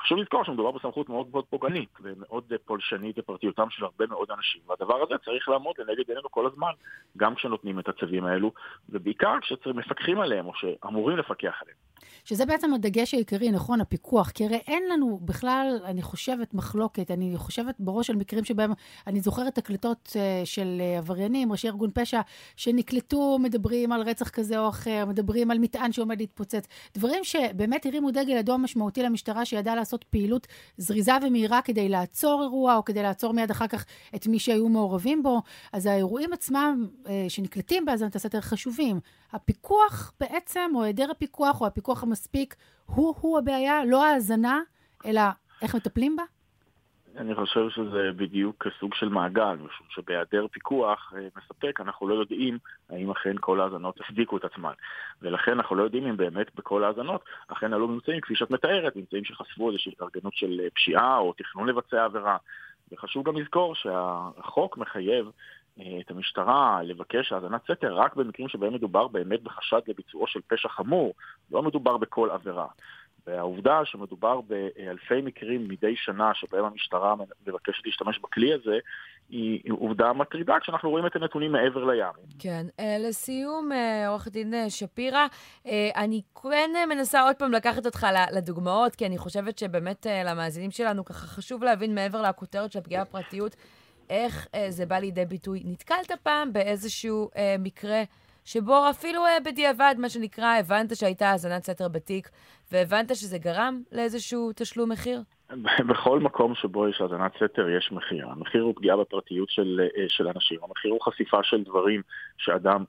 חשוב לזכור שמדובר בסמכות מאוד מאוד פוגענית ומאוד פולשנית לפרטיותם של הרבה מאוד אנשים, והדבר הזה צריך לעמוד לנגד עינינו כל הזמן, גם כשנותנים את הצווים האלו, ובעיקר כשמפקחים עליהם או שאמורים לפקח עליהם. שזה בעצם הדגש העיקרי, נכון, הפיקוח. כי הרי אין לנו בכלל, אני חושבת, מחלוקת. אני חושבת בראש על מקרים שבהם, אני זוכרת תקלטות uh, של uh, עבריינים, ראשי ארגון פשע, שנקלטו, מדברים על רצח כזה או אחר, מדברים על מטען שעומד להתפוצץ. דברים שבאמת הרימו דגל אדום משמעותי למשטרה, שידעה לעשות פעילות זריזה ומהירה כדי לעצור אירוע, או כדי לעצור מיד אחר כך את מי שהיו מעורבים בו. אז האירועים עצמם uh, שנקלטים בהאזנת הסתר חשובים. הפיקוח בעצם, או היעדר הפיקוח, או הפיקוח המספיק, הוא-הוא הבעיה, לא ההאזנה, אלא איך מטפלים בה? אני חושב שזה בדיוק סוג של מעגל, משום שבהיעדר פיקוח אה, מספק, אנחנו לא יודעים האם אכן כל ההאזנות הצדיקו את עצמן. ולכן אנחנו לא יודעים אם באמת בכל ההאזנות אכן עלו ממצאים, כפי שאת מתארת, ממצאים שחשפו איזושהי התארגנות של אה, פשיעה או תכנון לבצע עבירה. וחשוב גם לזכור שהחוק מחייב את המשטרה לבקש האזנת סתר רק במקרים שבהם מדובר באמת בחשד לביצועו של פשע חמור, לא מדובר בכל עבירה. והעובדה שמדובר באלפי מקרים מדי שנה שבהם המשטרה מבקשת להשתמש בכלי הזה, היא עובדה מטרידה כשאנחנו רואים את הנתונים מעבר לים. כן. אה, לסיום, אה, עורך דין שפירא, אני כן מנסה עוד פעם לקחת אותך לדוגמאות, כי אני חושבת שבאמת למאזינים שלנו ככה חשוב להבין מעבר לכותרת של הפגיעה בפרטיות. איך אה, זה בא לידי ביטוי. נתקלת פעם באיזשהו אה, מקרה שבו אפילו אה, בדיעבד, מה שנקרא, הבנת שהייתה האזנת סתר בתיק, והבנת שזה גרם לאיזשהו תשלום מחיר? בכל מקום שבו יש האזנת סתר יש מחיר. המחיר הוא פגיעה בפרטיות של, אה, של אנשים, המחיר הוא חשיפה של דברים שאדם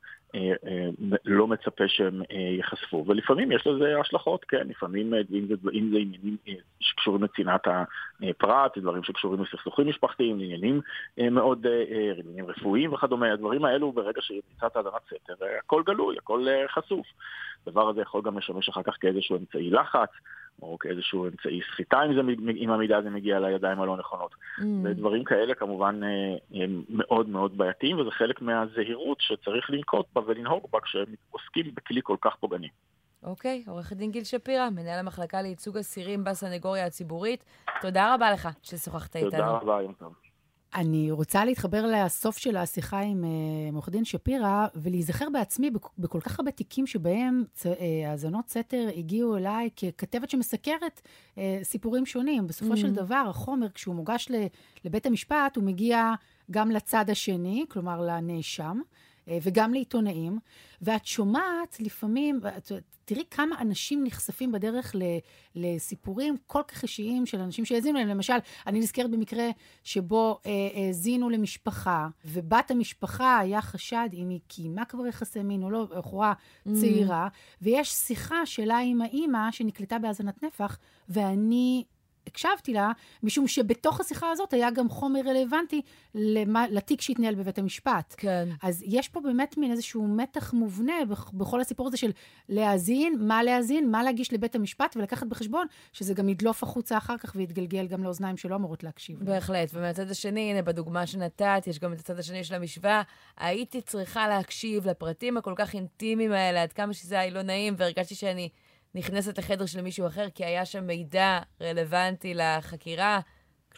לא מצפה שהם אה, ייחשפו. ולפעמים יש לזה השלכות, כן, לפעמים אם זה, אם זה עניינים שקשורים לצנעת הפרט, דברים שקשורים לסכסוכים משפחתיים, עניינים מאוד, עניינים רפואיים וכדומה, הדברים האלו ברגע שנמצאת האזנת סתר, הכל גלוי, הכל חשוף. הדבר הזה יכול גם לשמש אחר כך כאיזשהו אמצעי לחץ. או כאיזשהו אמצעי סחיטה אם, זה, אם המידע הזה מגיע לידיים הלא נכונות. Mm. ודברים כאלה כמובן אה, הם מאוד מאוד בעייתיים, וזה חלק מהזהירות שצריך לנקוט בה ולנהוג בה כשהם עוסקים בכלי כל כך פוגעני. אוקיי, okay, עורך הדין גיל שפירא, מנהל המחלקה לייצוג אסירים בסנגוריה הציבורית, תודה רבה לך ששוחחת איתנו. תודה רבה, יום טוב. אני רוצה להתחבר לסוף של השיחה עם uh, עורך דין שפירא, ולהיזכר בעצמי בכ- בכל כך הרבה תיקים שבהם uh, האזנות סתר הגיעו אליי ככתבת שמסקרת uh, סיפורים שונים. בסופו mm. של דבר, החומר, כשהוא מוגש לבית המשפט, הוא מגיע גם לצד השני, כלומר לנאשם. וגם לעיתונאים, ואת שומעת לפעמים, תראי כמה אנשים נחשפים בדרך לסיפורים כל כך אישיים של אנשים שהאזינו להם. למשל, אני נזכרת במקרה שבו אה, האזינו למשפחה, ובת המשפחה היה חשד אם היא קיימה כבר יחסי מין או לא, בחורה mm. צעירה, ויש שיחה שלה עם האימא שנקלטה בהאזנת נפח, ואני הקשבתי לה, משום שבתוך השיחה הזאת היה גם חומר רלוונטי למה, לתיק שהתנהל בבית המשפט. כן. אז יש פה באמת מין איזשהו מתח מובנה בכל הסיפור הזה של להאזין, מה להאזין, מה להגיש לבית המשפט, ולקחת בחשבון שזה גם ידלוף החוצה אחר כך ויתגלגל גם לאוזניים שלא אמורות להקשיב. בהחלט, ומהצד השני, הנה, בדוגמה שנתת, יש גם את הצד השני של המשוואה, הייתי צריכה להקשיב לפרטים הכל כך אינטימיים האלה, עד כמה שזה היה לא נעים, והרגשתי שאני... נכנסת לחדר של מישהו אחר, כי היה שם מידע רלוונטי לחקירה.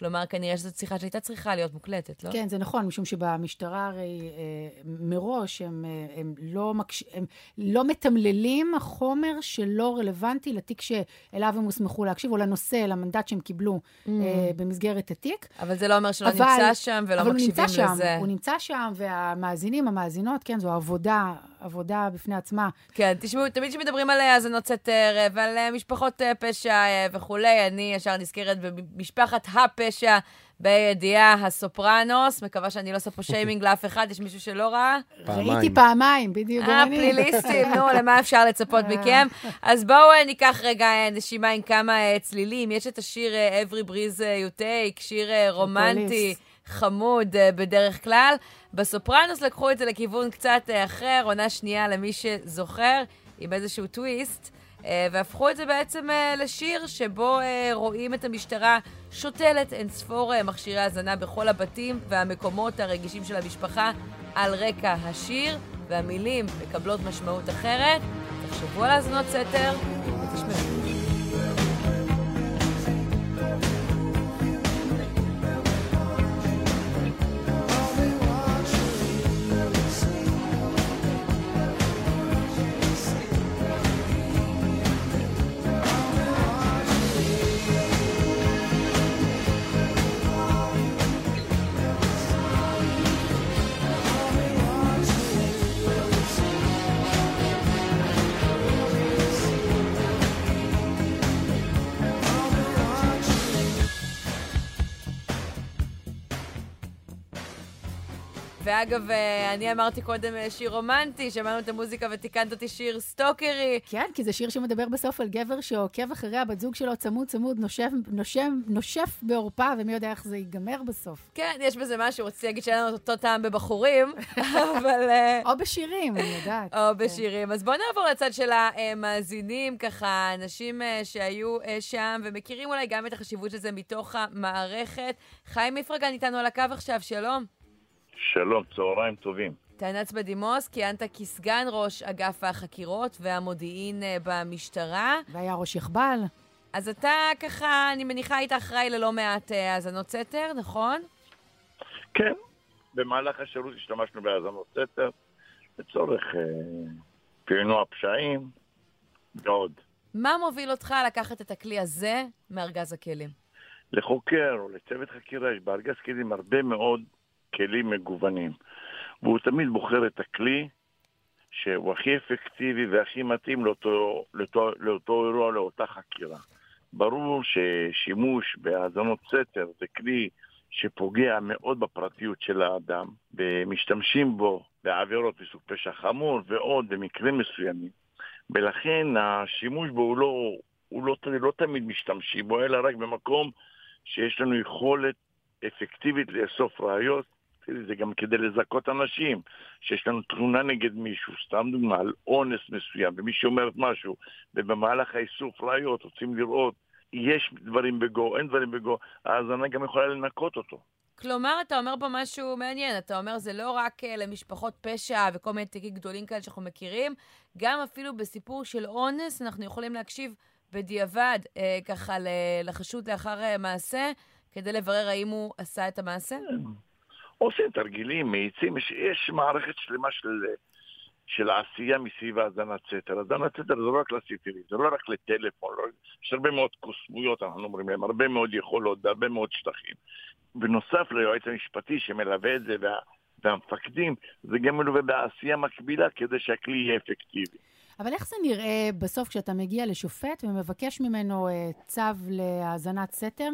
כלומר, כנראה שזאת שיחה שהייתה צריכה להיות מוקלטת, לא? כן, זה נכון, משום שבמשטרה הרי אה, מראש הם, אה, הם, לא מקש... הם לא מתמללים חומר שלא רלוונטי לתיק שאליו הם הוסמכו להקשיב, או לנושא, למנדט שהם קיבלו mm. אה, במסגרת התיק. אבל זה לא אומר שלא אבל, נמצא שם ולא מקשיבים לזה. אבל הוא נמצא שם, הוא נמצא שם, והמאזינים, המאזינות, כן, זו עבודה עבודה בפני עצמה. כן, תשמעו, תמיד כשמדברים על אה, האזנות סתר ועל אה, משפחות אה, פשע וכולי, אני ישר נזכרת במשפחת הפשע בידיעה הסופרנוס. מקווה שאני לא עושה פה שיימינג לאף אחד, יש מישהו שלא ראה? פעמיים. ראיתי פעמיים, בדיוק גם אני. הפליליסטים, נו, למה אפשר לצפות מכם? אז בואו ניקח רגע נשימה עם כמה צלילים. יש את השיר Every Breeze You Take, שיר רומנטי. חמוד בדרך כלל. בסופרנוס לקחו את זה לכיוון קצת אה, אחר, עונה שנייה למי שזוכר, עם איזשהו טוויסט. אה, והפכו את זה בעצם אה, לשיר שבו רואים את המשטרה שותלת אין ספור מכשירי האזנה בכל הבתים והמקומות הרגישים של המשפחה על רקע השיר, והמילים מקבלות משמעות אחרת. תחשבו על האזנות סתר ותשמעו. ואגב, אה, אני אמרתי קודם אה, שיר רומנטי, שמענו את המוזיקה ותיקנת אותי שיר סטוקרי. כן, כי זה שיר שמדבר בסוף על גבר שעוקב אחרי הבת זוג שלו צמוד צמוד, נושף, נושם, נושף בעורפה, ומי יודע איך זה ייגמר בסוף. כן, יש בזה משהו, רציתי להגיד שאין לנו אותו טעם בבחורים, אבל... אה, או בשירים, אני יודעת. או כן. בשירים. אז בואו נעבור לצד של המאזינים, ככה, אנשים שהיו שם ומכירים אולי גם את החשיבות של זה מתוך המערכת. חיים מפרגן איתנו על הקו עכשיו, שלום. שלום, צהריים טובים. תענץ בדימוס, כיהנת כסגן ראש אגף החקירות והמודיעין אה, במשטרה. והיה ראש יחב"ל. אז אתה ככה, אני מניחה, היית אחראי ללא מעט אה, האזנות סתר, נכון? כן, במהלך השירות השתמשנו בהאזנות סתר לצורך אה, פענוע פשעים ועוד. מה מוביל אותך לקחת את הכלי הזה מארגז הכלים? לחוקר או לצוות חקירה יש בארגז כלים הרבה מאוד כלים מגוונים. והוא תמיד בוחר את הכלי שהוא הכי אפקטיבי והכי מתאים לאותו, לאותו, לאותו אירוע, לאותה חקירה. ברור ששימוש בהאזנות סתר זה כלי שפוגע מאוד בפרטיות של האדם, ומשתמשים בו בעבירות מסוג פשע חמור ועוד במקרים מסוימים. ולכן השימוש בו הוא לא, הוא לא, לא תמיד משתמשים בו, אלא רק במקום שיש לנו יכולת אפקטיבית לאסוף ראיות. זה גם כדי לזכות אנשים, שיש לנו תלונה נגד מישהו, סתם דוגמה, על אונס מסוים, ומישהו אומרת משהו, ובמהלך האיסוף ראיות רוצים לראות יש דברים בגו, אין דברים בגו, ההאזנה גם יכולה לנקות אותו. כלומר, אתה אומר פה משהו מעניין. אתה אומר, זה לא רק uh, למשפחות פשע וכל מיני תיקים גדולים כאלה שאנחנו מכירים, גם אפילו בסיפור של אונס אנחנו יכולים להקשיב בדיעבד, uh, ככה, לחשוד לאחר uh, מעשה, כדי לברר האם הוא עשה את המעשה? עושים תרגילים, מאיצים, יש, יש מערכת שלמה של... של עשייה מסביב האזנת סתר. האזנת סתר זה לא רק לסיפורים, זה לא רק לטלפון, לא... יש הרבה מאוד קוסמויות, אנחנו אומרים להם, הרבה מאוד יכולות והרבה מאוד שטחים. בנוסף ליועץ המשפטי שמלווה את זה וה... והמפקדים, זה גם מלווה בעשייה מקבילה כדי שהכלי יהיה אפקטיבי. אבל איך זה נראה בסוף כשאתה מגיע לשופט ומבקש ממנו uh, צו להאזנת סתר?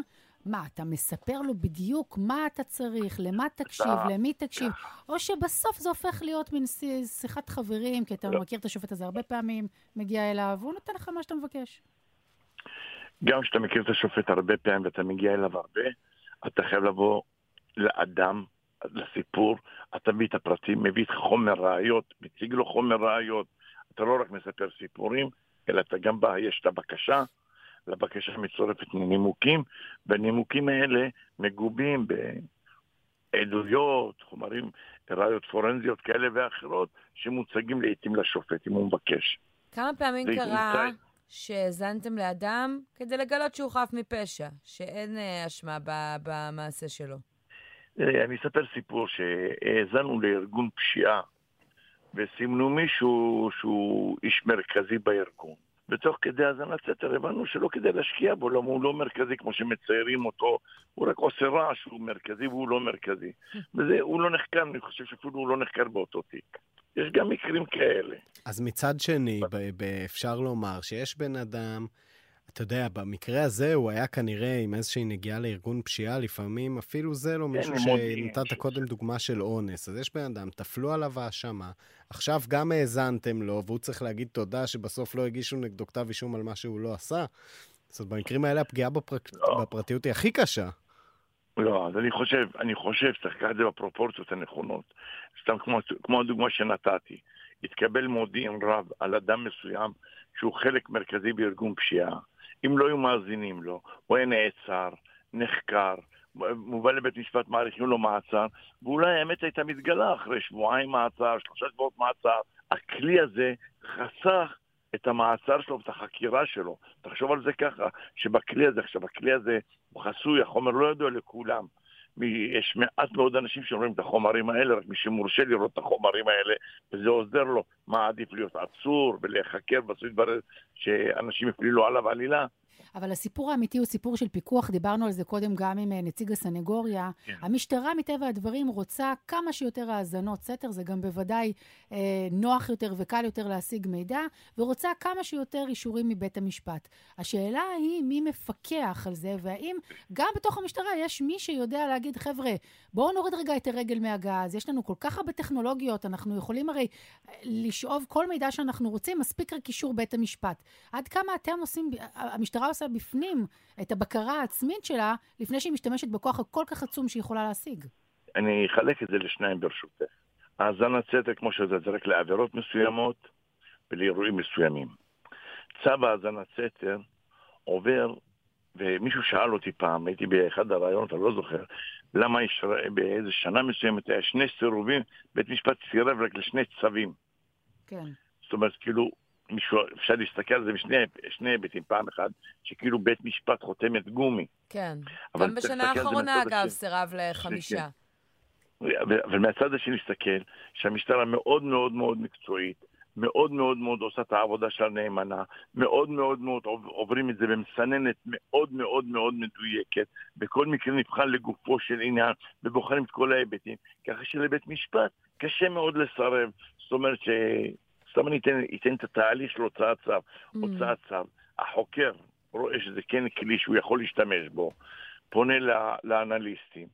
מה, אתה מספר לו בדיוק מה אתה צריך, למה תקשיב, למי תקשיב, או שבסוף זה הופך להיות מין שיחת חברים, כי אתה לא. מכיר את השופט הזה הרבה פעמים, מגיע אליו, והוא נותן לך מה שאתה מבקש. גם כשאתה מכיר את השופט הרבה פעמים ואתה מגיע אליו הרבה, אתה חייב לבוא לאדם, לסיפור, אתה מביא את הפרטים, מביא את חומר ראיות, מציג לו חומר ראיות. אתה לא רק מספר סיפורים, אלא אתה גם בא, יש את הבקשה, לבקשה מצורפת נימוקים, והנימוקים האלה מגובים בעדויות, חומרים, ראיות פורנזיות כאלה ואחרות, שמוצגים לעיתים לשופט, אם הוא מבקש. כמה פעמים קרה מוצג... שהאזנתם לאדם כדי לגלות שהוא חף מפשע, שאין uh, אשמה במעשה שלו? אני אספר סיפור שהאזנו לארגון פשיעה וסימנו מישהו שהוא איש מרכזי בארגון. ותוך כדי האזנת סתר הבנו שלא כדאי להשקיע בו, למה הוא לא מרכזי כמו שמציירים אותו, הוא רק עושה רעש, הוא מרכזי והוא לא מרכזי. וזה, הוא לא נחקר, אני חושב שאפילו הוא לא נחקר באותו תיק. יש גם מקרים כאלה. אז מצד שני, אפשר לומר שיש בן אדם... אתה יודע, במקרה הזה הוא היה כנראה עם איזושהי נגיעה לארגון פשיעה, לפעמים אפילו זה לא כן, מישהו שנתת קודם דוגמה של אונס. אז יש בן אדם, תפלו עליו האשמה, עכשיו גם האזנתם לו, והוא צריך להגיד תודה שבסוף לא הגישו נגדו כתב אישום על מה שהוא לא עשה. זאת אומרת, במקרים האלה הפגיעה בפרק... לא. בפרטיות היא הכי קשה. לא, אז אני חושב, אני חושב שצריך לקחת את זה בפרופורציות הנכונות. סתם כמו, כמו הדוגמה שנתתי, התקבל מודיעין רב על אדם מסוים שהוא חלק מרכזי בארגון פשיעה. אם לא היו מאזינים לו, הוא היה נעצר, נחקר, מובא לבית משפט, מעריכים לו מעצר, ואולי האמת הייתה מתגלה אחרי שבועיים מעצר, שלושה שבועות מעצר. הכלי הזה חסך את המעצר שלו ואת החקירה שלו. תחשוב על זה ככה, שבכלי הזה, עכשיו הכלי הזה הוא חסוי, החומר לא ידוע לכולם. יש מעט מאוד אנשים שאומרים את החומרים האלה, רק מי שמורשה לראות את החומרים האלה, וזה עוזר לו מה עדיף להיות עצור ולהיחקר, בסוף יתברר שאנשים הפלילו עליו עלילה. אבל הסיפור האמיתי הוא סיפור של פיקוח, דיברנו על זה קודם גם עם אה, נציג הסנגוריה. כן. המשטרה, מטבע הדברים, רוצה כמה שיותר האזנות סתר, זה גם בוודאי אה, נוח יותר וקל יותר להשיג מידע, ורוצה כמה שיותר אישורים מבית המשפט. השאלה היא מי מפקח על זה, והאם גם בתוך המשטרה יש מי שיודע להגיד, חבר'ה, בואו נוריד רגע את הרגל מהגז, יש לנו כל כך הרבה טכנולוגיות, אנחנו יכולים הרי אה, לשאוב כל מידע שאנחנו רוצים, מספיק רק אישור בית המשפט. עד כמה אתם עושים, המשטרה עושה בפנים את הבקרה העצמית שלה, לפני שהיא משתמשת בכוח הכל כך עצום שהיא יכולה להשיג. אני אחלק את זה לשניים ברשותך. האזנת סתר, כמו שזה, זה רק לעבירות מסוימות ולאירועים מסוימים. צו האזנת סתר עובר, ומישהו שאל אותי פעם, הייתי באחד הרעיונות, אני לא זוכר, למה יש באיזה שנה מסוימת היה שני סירובים, בית משפט סירב רק לשני צווים. כן. זאת אומרת, כאילו, מישהו, אפשר להסתכל על זה בשני היבטים. פעם אחת, שכאילו בית משפט חותמת גומי. כן. גם בשנה האחרונה, אגב, סירב לחמישה. אבל מהצד השני להסתכל שהמשטרה מאוד מאוד מאוד מקצועית, מאוד מאוד מאוד עושה את העבודה שלה נאמנה, מאוד מאוד מאוד עוברים את זה במסננת מאוד מאוד מאוד מדויקת, בכל מקרה נבחן לגופו של עניין ובוחרים את כל ההיבטים, ככה שלבית משפט קשה מאוד לסרב. זאת אומרת ש... סתם אני אתן, אתן את התהליך של הוצאת צו. Mm. הוצאת צו, החוקר רואה שזה כן כלי שהוא יכול להשתמש בו, פונה לאנליסטים,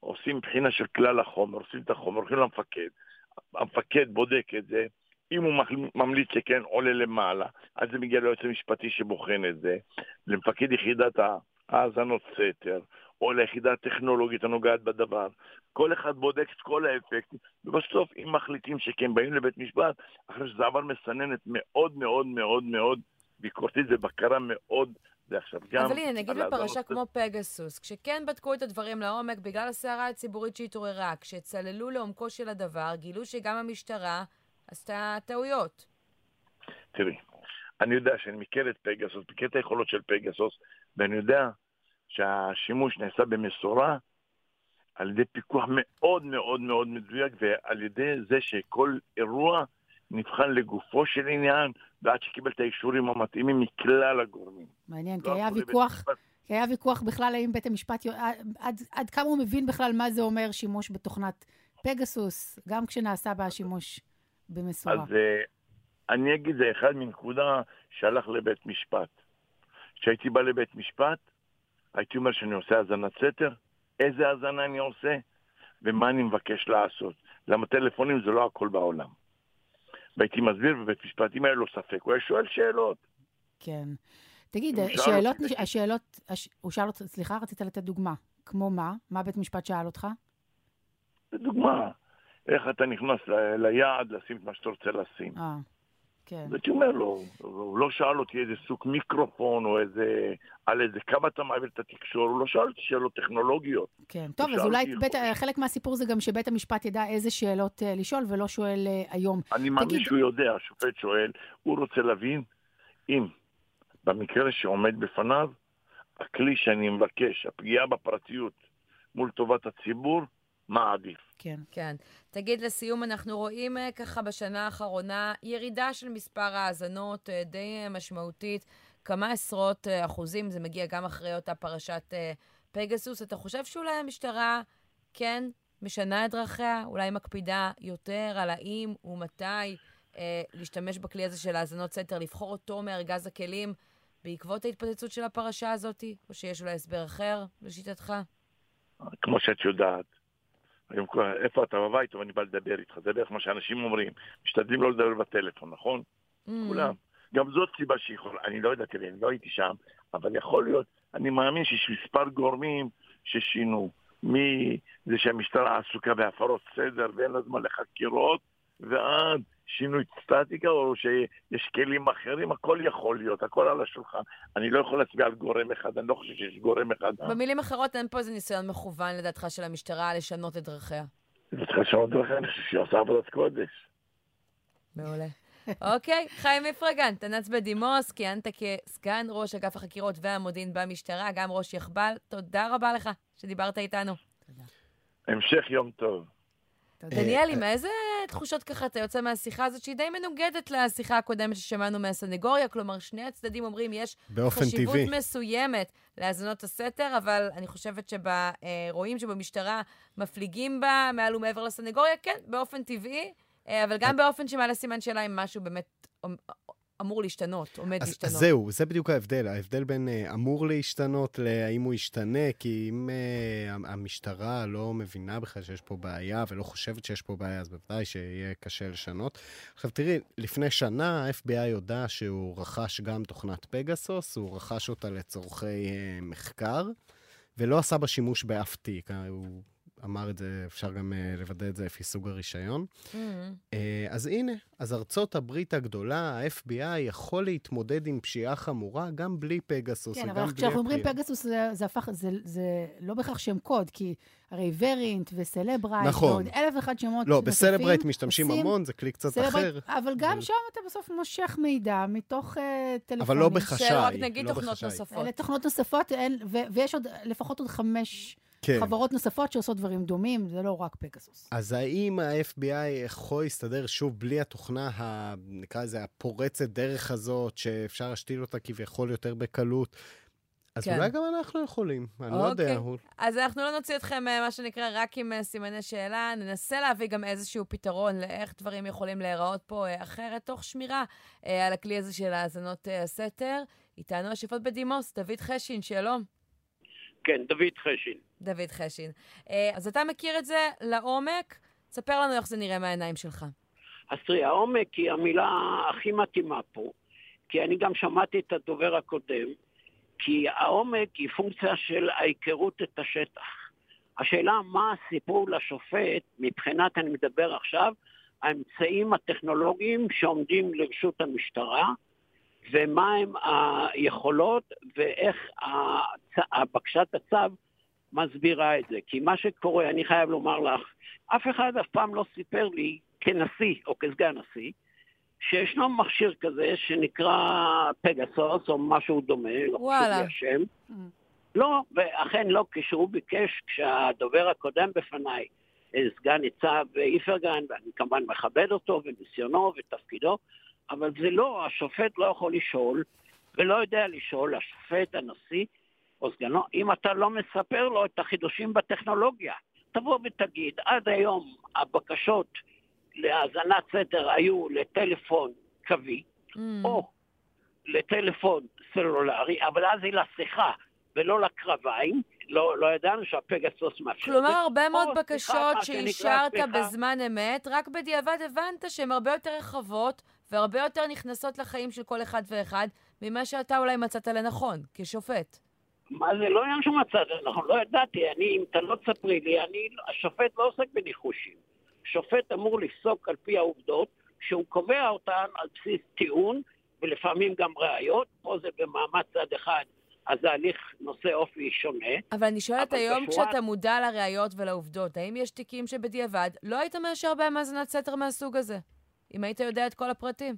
עושים בחינה של כלל החומר, עושים את החומר, הולכים למפקד, המפקד בודק את זה, אם הוא ממליץ שכן, עולה למעלה, אז זה מגיע ליועץ המשפטי שבוחן את זה, למפקד יחידת האזנות סתר, או ליחידה הטכנולוגית הנוגעת בדבר. כל אחד בודק את כל האפקטים, ובסוף, אם מחליטים שכן באים לבית משפט, אחרי שזה עבר מסננת מאוד מאוד מאוד מאוד ביקורתית ובקרה מאוד ועכשיו גם... אבל הנה, נגיד בפרשה כמו פגסוס, כשכן בדקו את הדברים לעומק בגלל הסערה הציבורית שהתעוררה, כשצללו לעומקו של הדבר, גילו שגם המשטרה עשתה טעויות. תראי, אני יודע שאני מכיר את פגסוס, מכיר את היכולות של פגסוס, ואני יודע שהשימוש נעשה במשורה על ידי פיקוח מאוד מאוד מאוד מדויק ועל ידי זה שכל אירוע נבחן לגופו של עניין ועד שקיבל את האישורים המתאימים מכלל הגורמים. מעניין, כי היה ויכוח, כי היה ויכוח בכלל האם בית המשפט, עד, עד כמה הוא מבין בכלל מה זה אומר שימוש בתוכנת פגסוס, גם כשנעשה בה שימוש במשורה. אז uh, אני אגיד, זה אחד מנקודה שהלך לבית משפט. כשהייתי בא לבית משפט, הייתי אומר שאני עושה האזנת סתר, איזה האזנה אני עושה ומה אני מבקש לעשות. למה טלפונים זה לא הכל בעולם. והייתי מסביר בבית משפט, אם היה לו ספק, הוא היה שואל שאלות. כן. תגיד, שאלות, השאלות, הוא שאל אותך, סליחה, רצית לתת דוגמה. כמו מה? מה בית משפט שאל אותך? דוגמה, איך אתה נכנס ליעד לשים את מה שאתה רוצה לשים. אה. כן. הייתי אומר לו, הוא לא שאל אותי איזה סוג מיקרופון או איזה, על איזה כמה אתה מעביר את התקשור, הוא לא שאל אותי שאלות טכנולוגיות. כן, טוב, אז אולי בית, חלק מהסיפור זה גם שבית המשפט ידע איזה שאלות uh, לשאול ולא שואל uh, היום. אני מאמין תגיד... שהוא יודע, השופט שואל, הוא רוצה להבין אם במקרה שעומד בפניו, הכלי שאני מבקש, הפגיעה בפרטיות מול טובת הציבור, מה עדיף. כן. כן. תגיד, לסיום, אנחנו רואים אה, ככה בשנה האחרונה ירידה של מספר האזנות אה, די אה, משמעותית, כמה עשרות אחוזים, זה מגיע גם אחרי אותה פרשת פגסוס. אתה חושב שאולי המשטרה כן משנה את דרכיה, אולי מקפידה יותר על האם ומתי אה, להשתמש בכלי הזה של האזנות סתר, לבחור אותו מארגז הכלים בעקבות ההתפוצצות של הפרשה הזאת, או שיש אולי הסבר אחר לשיטתך? כמו שאת יודעת, היום איפה אתה בבית, ואני בא לדבר איתך, זה בערך מה שאנשים אומרים, משתדלים לא לדבר בטלפון, נכון? Mm. כולם. גם זאת סיבה שיכול, אני לא יודע, תראי, אני לא הייתי שם, אבל יכול להיות, אני מאמין שיש מספר גורמים ששינו, מזה שהמשטרה עסוקה בהפרות סדר ואין לה זמן לחקירות, ועד שינוי סטטיקה, או שיש כלים אחרים, הכל יכול להיות, הכל על השולחן. אני לא יכול להצביע על גורם אחד, אני לא חושב שיש גורם אחד. במילים אחרות, אין פה איזה ניסיון מכוון, לדעתך, של המשטרה לשנות את דרכיה. היא צריכה לשנות את דרכיה, אני חושב שהיא עושה עבודת קודש. מעולה. אוקיי, חיים מפרגן, תנ"צ בדימוס, כיהנת כסגן ראש אגף החקירות והמודיעין במשטרה, גם ראש יחב"ל. תודה רבה לך שדיברת איתנו. תודה. המשך יום טוב. דניאל, עם איזה תחושות ככה אתה יוצא מהשיחה הזאת, שהיא די מנוגדת לשיחה הקודמת ששמענו מהסנגוריה? כלומר, שני הצדדים אומרים, יש חשיבות טבעי. מסוימת להאזנות הסתר, אבל אני חושבת שרואים שבמשטרה מפליגים בה מעל ומעבר לסנגוריה, כן, באופן טבעי, אה, אבל גם באופן שמעלה סימן שאלה אם משהו באמת אמור להשתנות, עומד אז, להשתנות. אז זהו, זה בדיוק ההבדל. ההבדל בין uh, אמור להשתנות להאם הוא ישתנה, כי אם uh, המשטרה לא מבינה בכלל שיש פה בעיה ולא חושבת שיש פה בעיה, אז בוודאי שיהיה קשה לשנות. עכשיו תראי, לפני שנה ה-FBI הודה שהוא רכש גם תוכנת פגסוס, הוא רכש אותה לצורכי uh, מחקר, ולא עשה בה שימוש באף תיק. הוא אמר את זה, אפשר גם uh, לוודא את זה לפי סוג הרישיון. Mm-hmm. Uh, אז הנה, אז ארצות הברית הגדולה, ה-FBI, יכול להתמודד עם פשיעה חמורה גם בלי פגסוס כן, אבל כשאנחנו אומרים פגסוס, זה, זה הפך, זה, זה לא בהכרח שם קוד, כי הרי ורינט וסלברייט, נכון. ועוד אלף ואחד שמות לא, נוספים. לא, בסלברייט משתמשים עושים, המון, זה כלי קצת סלברייט, אחר. אבל גם ו... שם אתה בסוף מושך מידע מתוך uh, טלפונים. אבל לא בחשאי. רק נגיד לא תוכנות. נוספות. אלה תוכנות נוספות, אין, ו- ויש עוד, לפחות עוד חמש... כן. חברות נוספות שעושות דברים דומים, זה לא רק פגסוס. אז האם ה-FBI יכול להסתדר שוב בלי התוכנה, ה, נקרא לזה, הפורצת דרך הזאת, שאפשר להשתיל אותה כביכול יותר בקלות? אז כן. אולי גם אנחנו יכולים, אני אוקיי. לא יודע. אוקיי. אז אנחנו לא נוציא אתכם, אה, מה שנקרא, רק עם אה, סימני שאלה. ננסה להביא גם איזשהו פתרון לאיך דברים יכולים להיראות פה אה, אחרת, תוך שמירה על הכלי הזה של האזנות הסתר. איתנו השפוט בדימוס, דוד חשין, שלום. כן, דוד חשין. דוד חשין. אה, אז אתה מכיר את זה לעומק? ספר לנו איך זה נראה מהעיניים שלך. אז תראי, העומק היא המילה הכי מתאימה פה, כי אני גם שמעתי את הדובר הקודם, כי העומק היא פונקציה של ההיכרות את השטח. השאלה מה הסיפור לשופט, מבחינת, אני מדבר עכשיו, האמצעים הטכנולוגיים שעומדים לרשות המשטרה, ומהם היכולות ואיך בקשת הצו מסבירה את זה. כי מה שקורה, אני חייב לומר לך, אף אחד אף פעם לא סיפר לי, כנשיא או כסגן נשיא, שישנו מכשיר כזה שנקרא פגסוס או משהו דומה, לא חשוב לי השם. Mm. לא, ואכן לא, כשהוא ביקש, כשהדובר הקודם בפניי, אה, סגן ניצב איפרגן, ואני כמובן מכבד אותו וניסיונו ותפקידו, אבל זה לא, השופט לא יכול לשאול, ולא יודע לשאול, השופט, הנשיא או סגנו, אם אתה לא מספר לו את החידושים בטכנולוגיה. תבוא ותגיד, עד היום הבקשות להאזנת סתר היו לטלפון קווי, mm. או לטלפון סלולרי, אבל אז היא לשיחה ולא לקרביים, לא, לא ידענו שהפגסוס מאפשר. כלומר, הרבה מאוד בקשות שאישרת בזמן אמת, רק בדיעבד הבנת שהן הרבה יותר רחבות והרבה יותר נכנסות לחיים של כל אחד ואחד ממה שאתה אולי מצאת לנכון, כשופט. מה זה לא עניין שמצאת לנכון, לא ידעתי, אני, אם אתה לא תספרי לי, אני, השופט לא עוסק בניחושים. שופט אמור לפסוק על פי העובדות, שהוא קובע אותן על בסיס טיעון, ולפעמים גם ראיות, פה זה במעמד צד אחד אז ההליך נושא אופי שונה. אבל אני שואלת היום, בשורה... כשאתה מודע לראיות ולעובדות, האם יש תיקים שבדיעבד לא היית מאשר בהם האזנת סתר מהסוג הזה? אם היית יודע את כל הפרטים.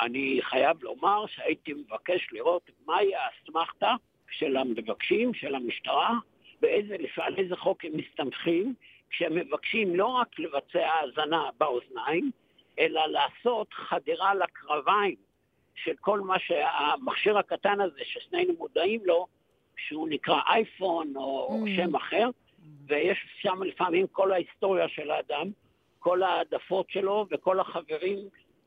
אני חייב לומר שהייתי מבקש לראות מהי האסמכתה של המבקשים, של המשטרה, באיזה, על איזה חוק הם מסתמכים, כשהם מבקשים לא רק לבצע האזנה באוזניים, אלא לעשות חדירה לקרביים של כל מה שהמכשיר הקטן הזה, ששנינו מודעים לו, שהוא נקרא אייפון או mm. שם אחר, ויש שם לפעמים כל ההיסטוריה של האדם, כל העדפות שלו וכל החברים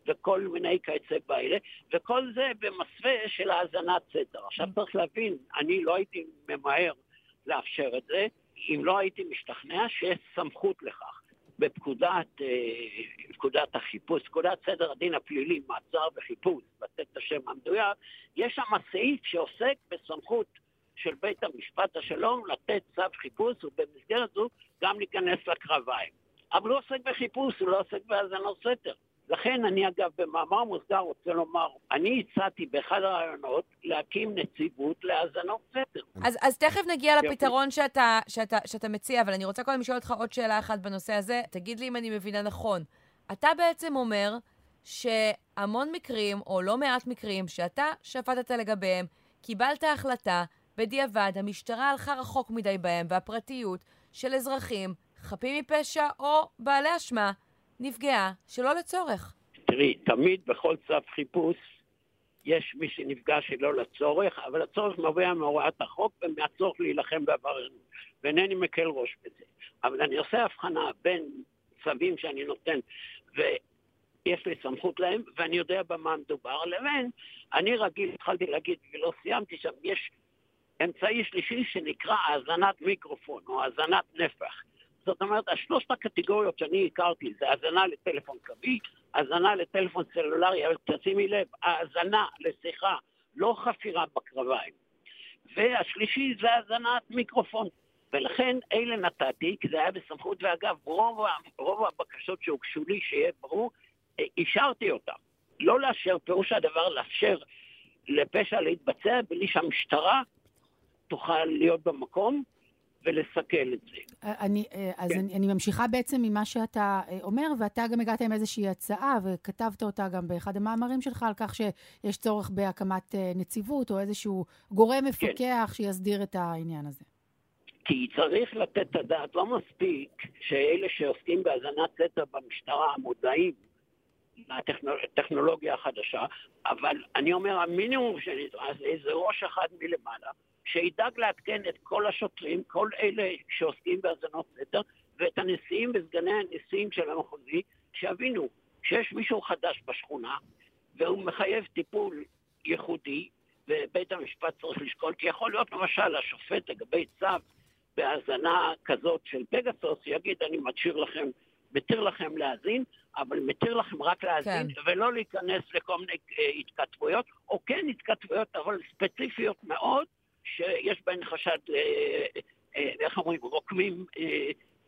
וכל מיני כיוצא באלה, וכל זה במסווה של האזנת סתר. עכשיו צריך להבין, אני לא הייתי ממהר לאפשר את זה, אם לא הייתי משתכנע שיש סמכות לכך. בפקודת אה, פקודת החיפוש, פקודת סדר הדין הפלילי, מעצר וחיפוש, לתת את השם המדויק, יש שם סעיף שעוסק בסמכות של בית המשפט השלום לתת צו חיפוש, ובמסגרת זו גם להיכנס לקרביים. אבל הוא עוסק בחיפוש, הוא לא עוסק בהאזנות סתר. לכן אני אגב במאמר מוסגר רוצה לומר, אני הצעתי באחד הרעיונות להקים נציבות להאזנות סתר. אז, אז תכף נגיע לפתרון שאתה, שאתה, שאתה מציע, אבל אני רוצה קודם לשאול אותך עוד שאלה אחת בנושא הזה. תגיד לי אם אני מבינה נכון. אתה בעצם אומר שהמון מקרים, או לא מעט מקרים, שאתה שפטת לגביהם, קיבלת החלטה, בדיעבד המשטרה הלכה רחוק מדי בהם, והפרטיות של אזרחים חפים מפשע או בעלי אשמה נפגעה שלא לצורך. תראי, תמיד בכל צו חיפוש יש מי שנפגע שלא לצורך, אבל הצורך נובע מהוראת החוק ומהצורך להילחם בעבריינות, ואינני מקל ראש בזה. אבל אני עושה הבחנה בין צווים שאני נותן ויש לי סמכות להם, ואני יודע במה מדובר, לבין אני רגיל, התחלתי להגיד ולא סיימתי שם, יש אמצעי שלישי שנקרא האזנת מיקרופון או האזנת נפח. זאת אומרת, השלושת הקטגוריות שאני הכרתי זה האזנה לטלפון קווי, האזנה לטלפון סלולרי, אבל תשימי לב, האזנה לשיחה, לא חפירה בקרביים. והשלישי זה האזנת מיקרופון. ולכן אלה נתתי, כי זה היה בסמכות, ואגב, רוב, רוב הבקשות שהוגשו לי, שיהיה ברור, אישרתי אותן. לא לאשר, פירוש הדבר לאפשר לפשע להתבצע בלי שהמשטרה תוכל להיות במקום, ולסכל את זה. אה, אני, אה, אז כן. אני, אני ממשיכה בעצם ממה שאתה אה, אומר, ואתה גם הגעת עם איזושהי הצעה, וכתבת אותה גם באחד המאמרים שלך, על כך שיש צורך בהקמת נציבות, או איזשהו גורם כן. מפקח כן. שיסדיר את העניין הזה. כי צריך לתת את הדעת, לא מספיק שאלה שעוסקים בהאזנת סתר במשטרה מודעים לטכנולוגיה החדשה, אבל אני אומר, המינימום שנדרש זה איזה ראש אחד מלמעלה, שידאג לעדכן את כל השוטרים, כל אלה שעוסקים בהאזנות סתר, ואת הנשיאים וסגני הנשיאים של המחוזי, שיבינו שיש מישהו חדש בשכונה, והוא מחייב טיפול ייחודי, ובית המשפט צריך לשקול, כי יכול להיות למשל השופט לגבי צו בהאזנה כזאת של פגסוס יגיד, אני משאיר לכם, מתיר לכם להאזין, אבל מתיר לכם רק להאזין, כן. ולא להיכנס לכל מיני uh, התכתבויות, או כן התכתבויות, אבל ספציפיות מאוד, שיש בהן חשד, uh, uh, איך אומרים, רוקמים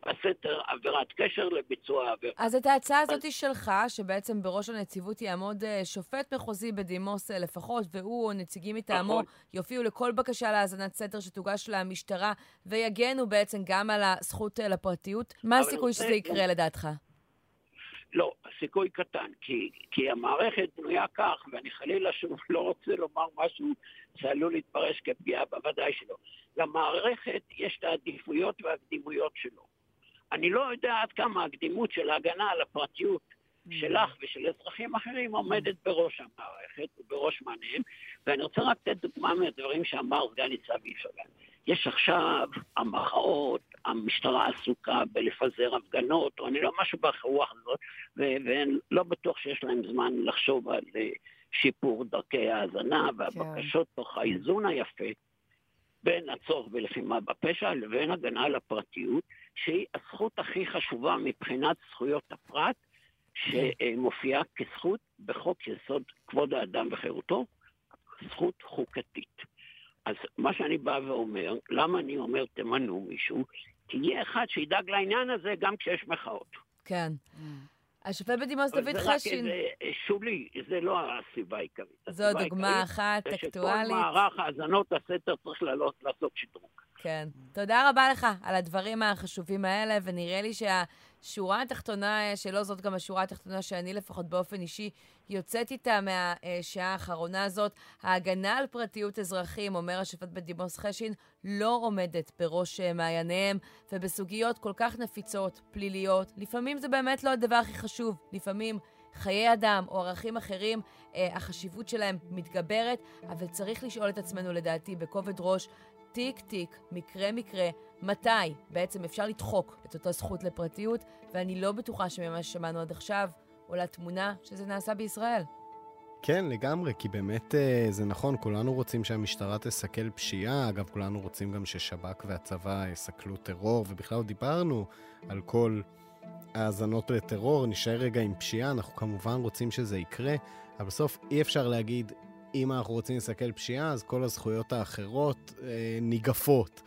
בסתר עבירת קשר לביצוע עבירה. אז את ההצעה הזאת אז... שלך, שבעצם בראש הנציבות יעמוד שופט מחוזי בדימוס לפחות, והוא או נציגים מטעמו נכון. יופיעו לכל בקשה להאזנת סתר שתוגש למשטרה, ויגנו בעצם גם על הזכות לפרטיות. מה הסיכוי שזה יקרה לדעתך? לא, הסיכוי קטן, כי, כי המערכת בנויה כך, ואני חלילה שוב לא רוצה לומר משהו שעלול להתפרש כפגיעה, בוודאי שלא. למערכת יש את העדיפויות והקדימויות שלו. אני לא יודע עד כמה הקדימות של ההגנה על הפרטיות שלך ושל אזרחים אחרים עומדת בראש המערכת ובראש מעניהם, ואני רוצה רק לתת דוגמה מהדברים שאמר סגן ניצב איפרגן. יש עכשיו המחאות, המשטרה עסוקה בלפזר הפגנות, או אני לא משהו ברוח הזאת, ולא בטוח שיש להם זמן לחשוב על אה, שיפור דרכי ההאזנה והבקשות כן. תוך האיזון היפה בין הצורך בלחימה בפשע לבין הגנה על הפרטיות, שהיא הזכות הכי חשובה מבחינת זכויות הפרט, שמופיעה כזכות בחוק יסוד כבוד האדם וחירותו, זכות חוקתית. אז מה שאני בא ואומר, למה אני אומר תמנו מישהו? תהיה אחד שידאג לעניין הזה גם כשיש מחאות. כן. השופט בדימוס דוד חשין... זה רק שולי, זה לא הסיבה העיקרית. זו דוגמה אחת אקטואלית. שכל מערך האזנות הסתר צריך לעשות שדרוג. כן. תודה רבה לך על הדברים החשובים האלה, ונראה לי שהשורה התחתונה שלו, זאת גם השורה התחתונה שאני לפחות באופן אישי יוצאת איתה מהשעה האחרונה הזאת. ההגנה על פרטיות אזרחים, אומר השופט בדימוס חשין, לא עומדת בראש מעייניהם, ובסוגיות כל כך נפיצות, פליליות, לפעמים זה באמת לא הדבר הכי חשוב. לפעמים... חיי אדם או ערכים אחרים, אה, החשיבות שלהם מתגברת, אבל צריך לשאול את עצמנו, לדעתי, בכובד ראש, תיק-תיק, מקרה-מקרה, מתי בעצם אפשר לדחוק את אותה זכות לפרטיות, ואני לא בטוחה שממה ששמענו עד עכשיו עולה תמונה שזה נעשה בישראל. כן, לגמרי, כי באמת אה, זה נכון, כולנו רוצים שהמשטרה תסכל פשיעה, אגב, כולנו רוצים גם ששב"כ והצבא יסכלו טרור, ובכלל דיברנו על כל האזנות לטרור, נשאר רגע עם פשיעה, אנחנו כמובן רוצים שזה יקרה, אבל בסוף אי אפשר להגיד, אם אנחנו רוצים לסכל פשיעה, אז כל הזכויות האחרות אה, ניגפות.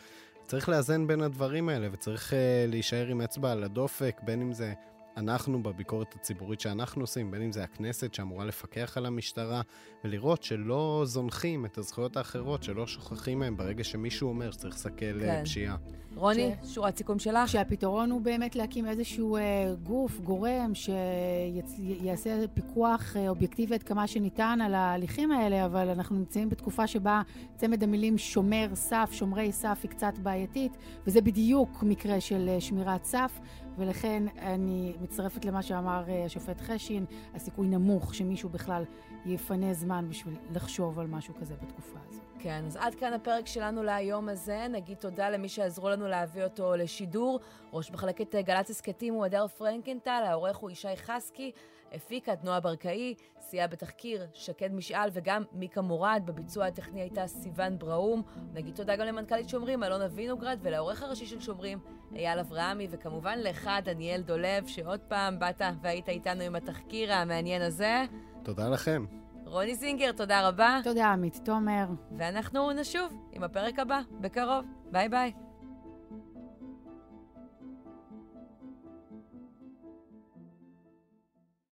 צריך לאזן בין הדברים האלה, וצריך אה, להישאר עם אצבע על הדופק, בין אם זה אנחנו בביקורת הציבורית שאנחנו עושים, בין אם זה הכנסת שאמורה לפקח על המשטרה, ולראות שלא זונחים את הזכויות האחרות, שלא שוכחים מהם ברגע שמישהו אומר שצריך לסכל אה, כן. פשיעה. רוני, ש... שורת סיכום שלך. שהפתרון הוא באמת להקים איזשהו אה, גוף, גורם, שיעשה פיקוח אה, אובייקטיבי עד כמה שניתן על ההליכים האלה, אבל אנחנו נמצאים בתקופה שבה צמד המילים שומר סף, שומרי סף היא קצת בעייתית, וזה בדיוק מקרה של אה, שמירת סף. ולכן אני מצטרפת למה שאמר אה, השופט חשין, הסיכוי נמוך שמישהו בכלל יפנה זמן בשביל לחשוב על משהו כזה בתקופה הזו. כן, אז עד כאן הפרק שלנו להיום הזה. נגיד תודה למי שעזרו לנו להביא אותו לשידור. ראש מחלקת אה, גל"צ הסכתים הוא אדר פרנקנטל, העורך הוא ישי חסקי. הפיקה נועה ברקאי, סייעה בתחקיר שקד משאל וגם מיקה מורד, בביצוע הטכני הייתה סיון בראום. נגיד תודה גם למנכ"לית שומרים, אלונה וינוגרד, ולעורך הראשי של שומרים, אייל אברהמי, וכמובן לך, דניאל דולב, שעוד פעם באת והיית איתנו עם התחקיר המעניין הזה. תודה לכם. רוני זינגר, תודה רבה. תודה, עמית תומר. ואנחנו נשוב עם הפרק הבא, בקרוב. ביי ביי.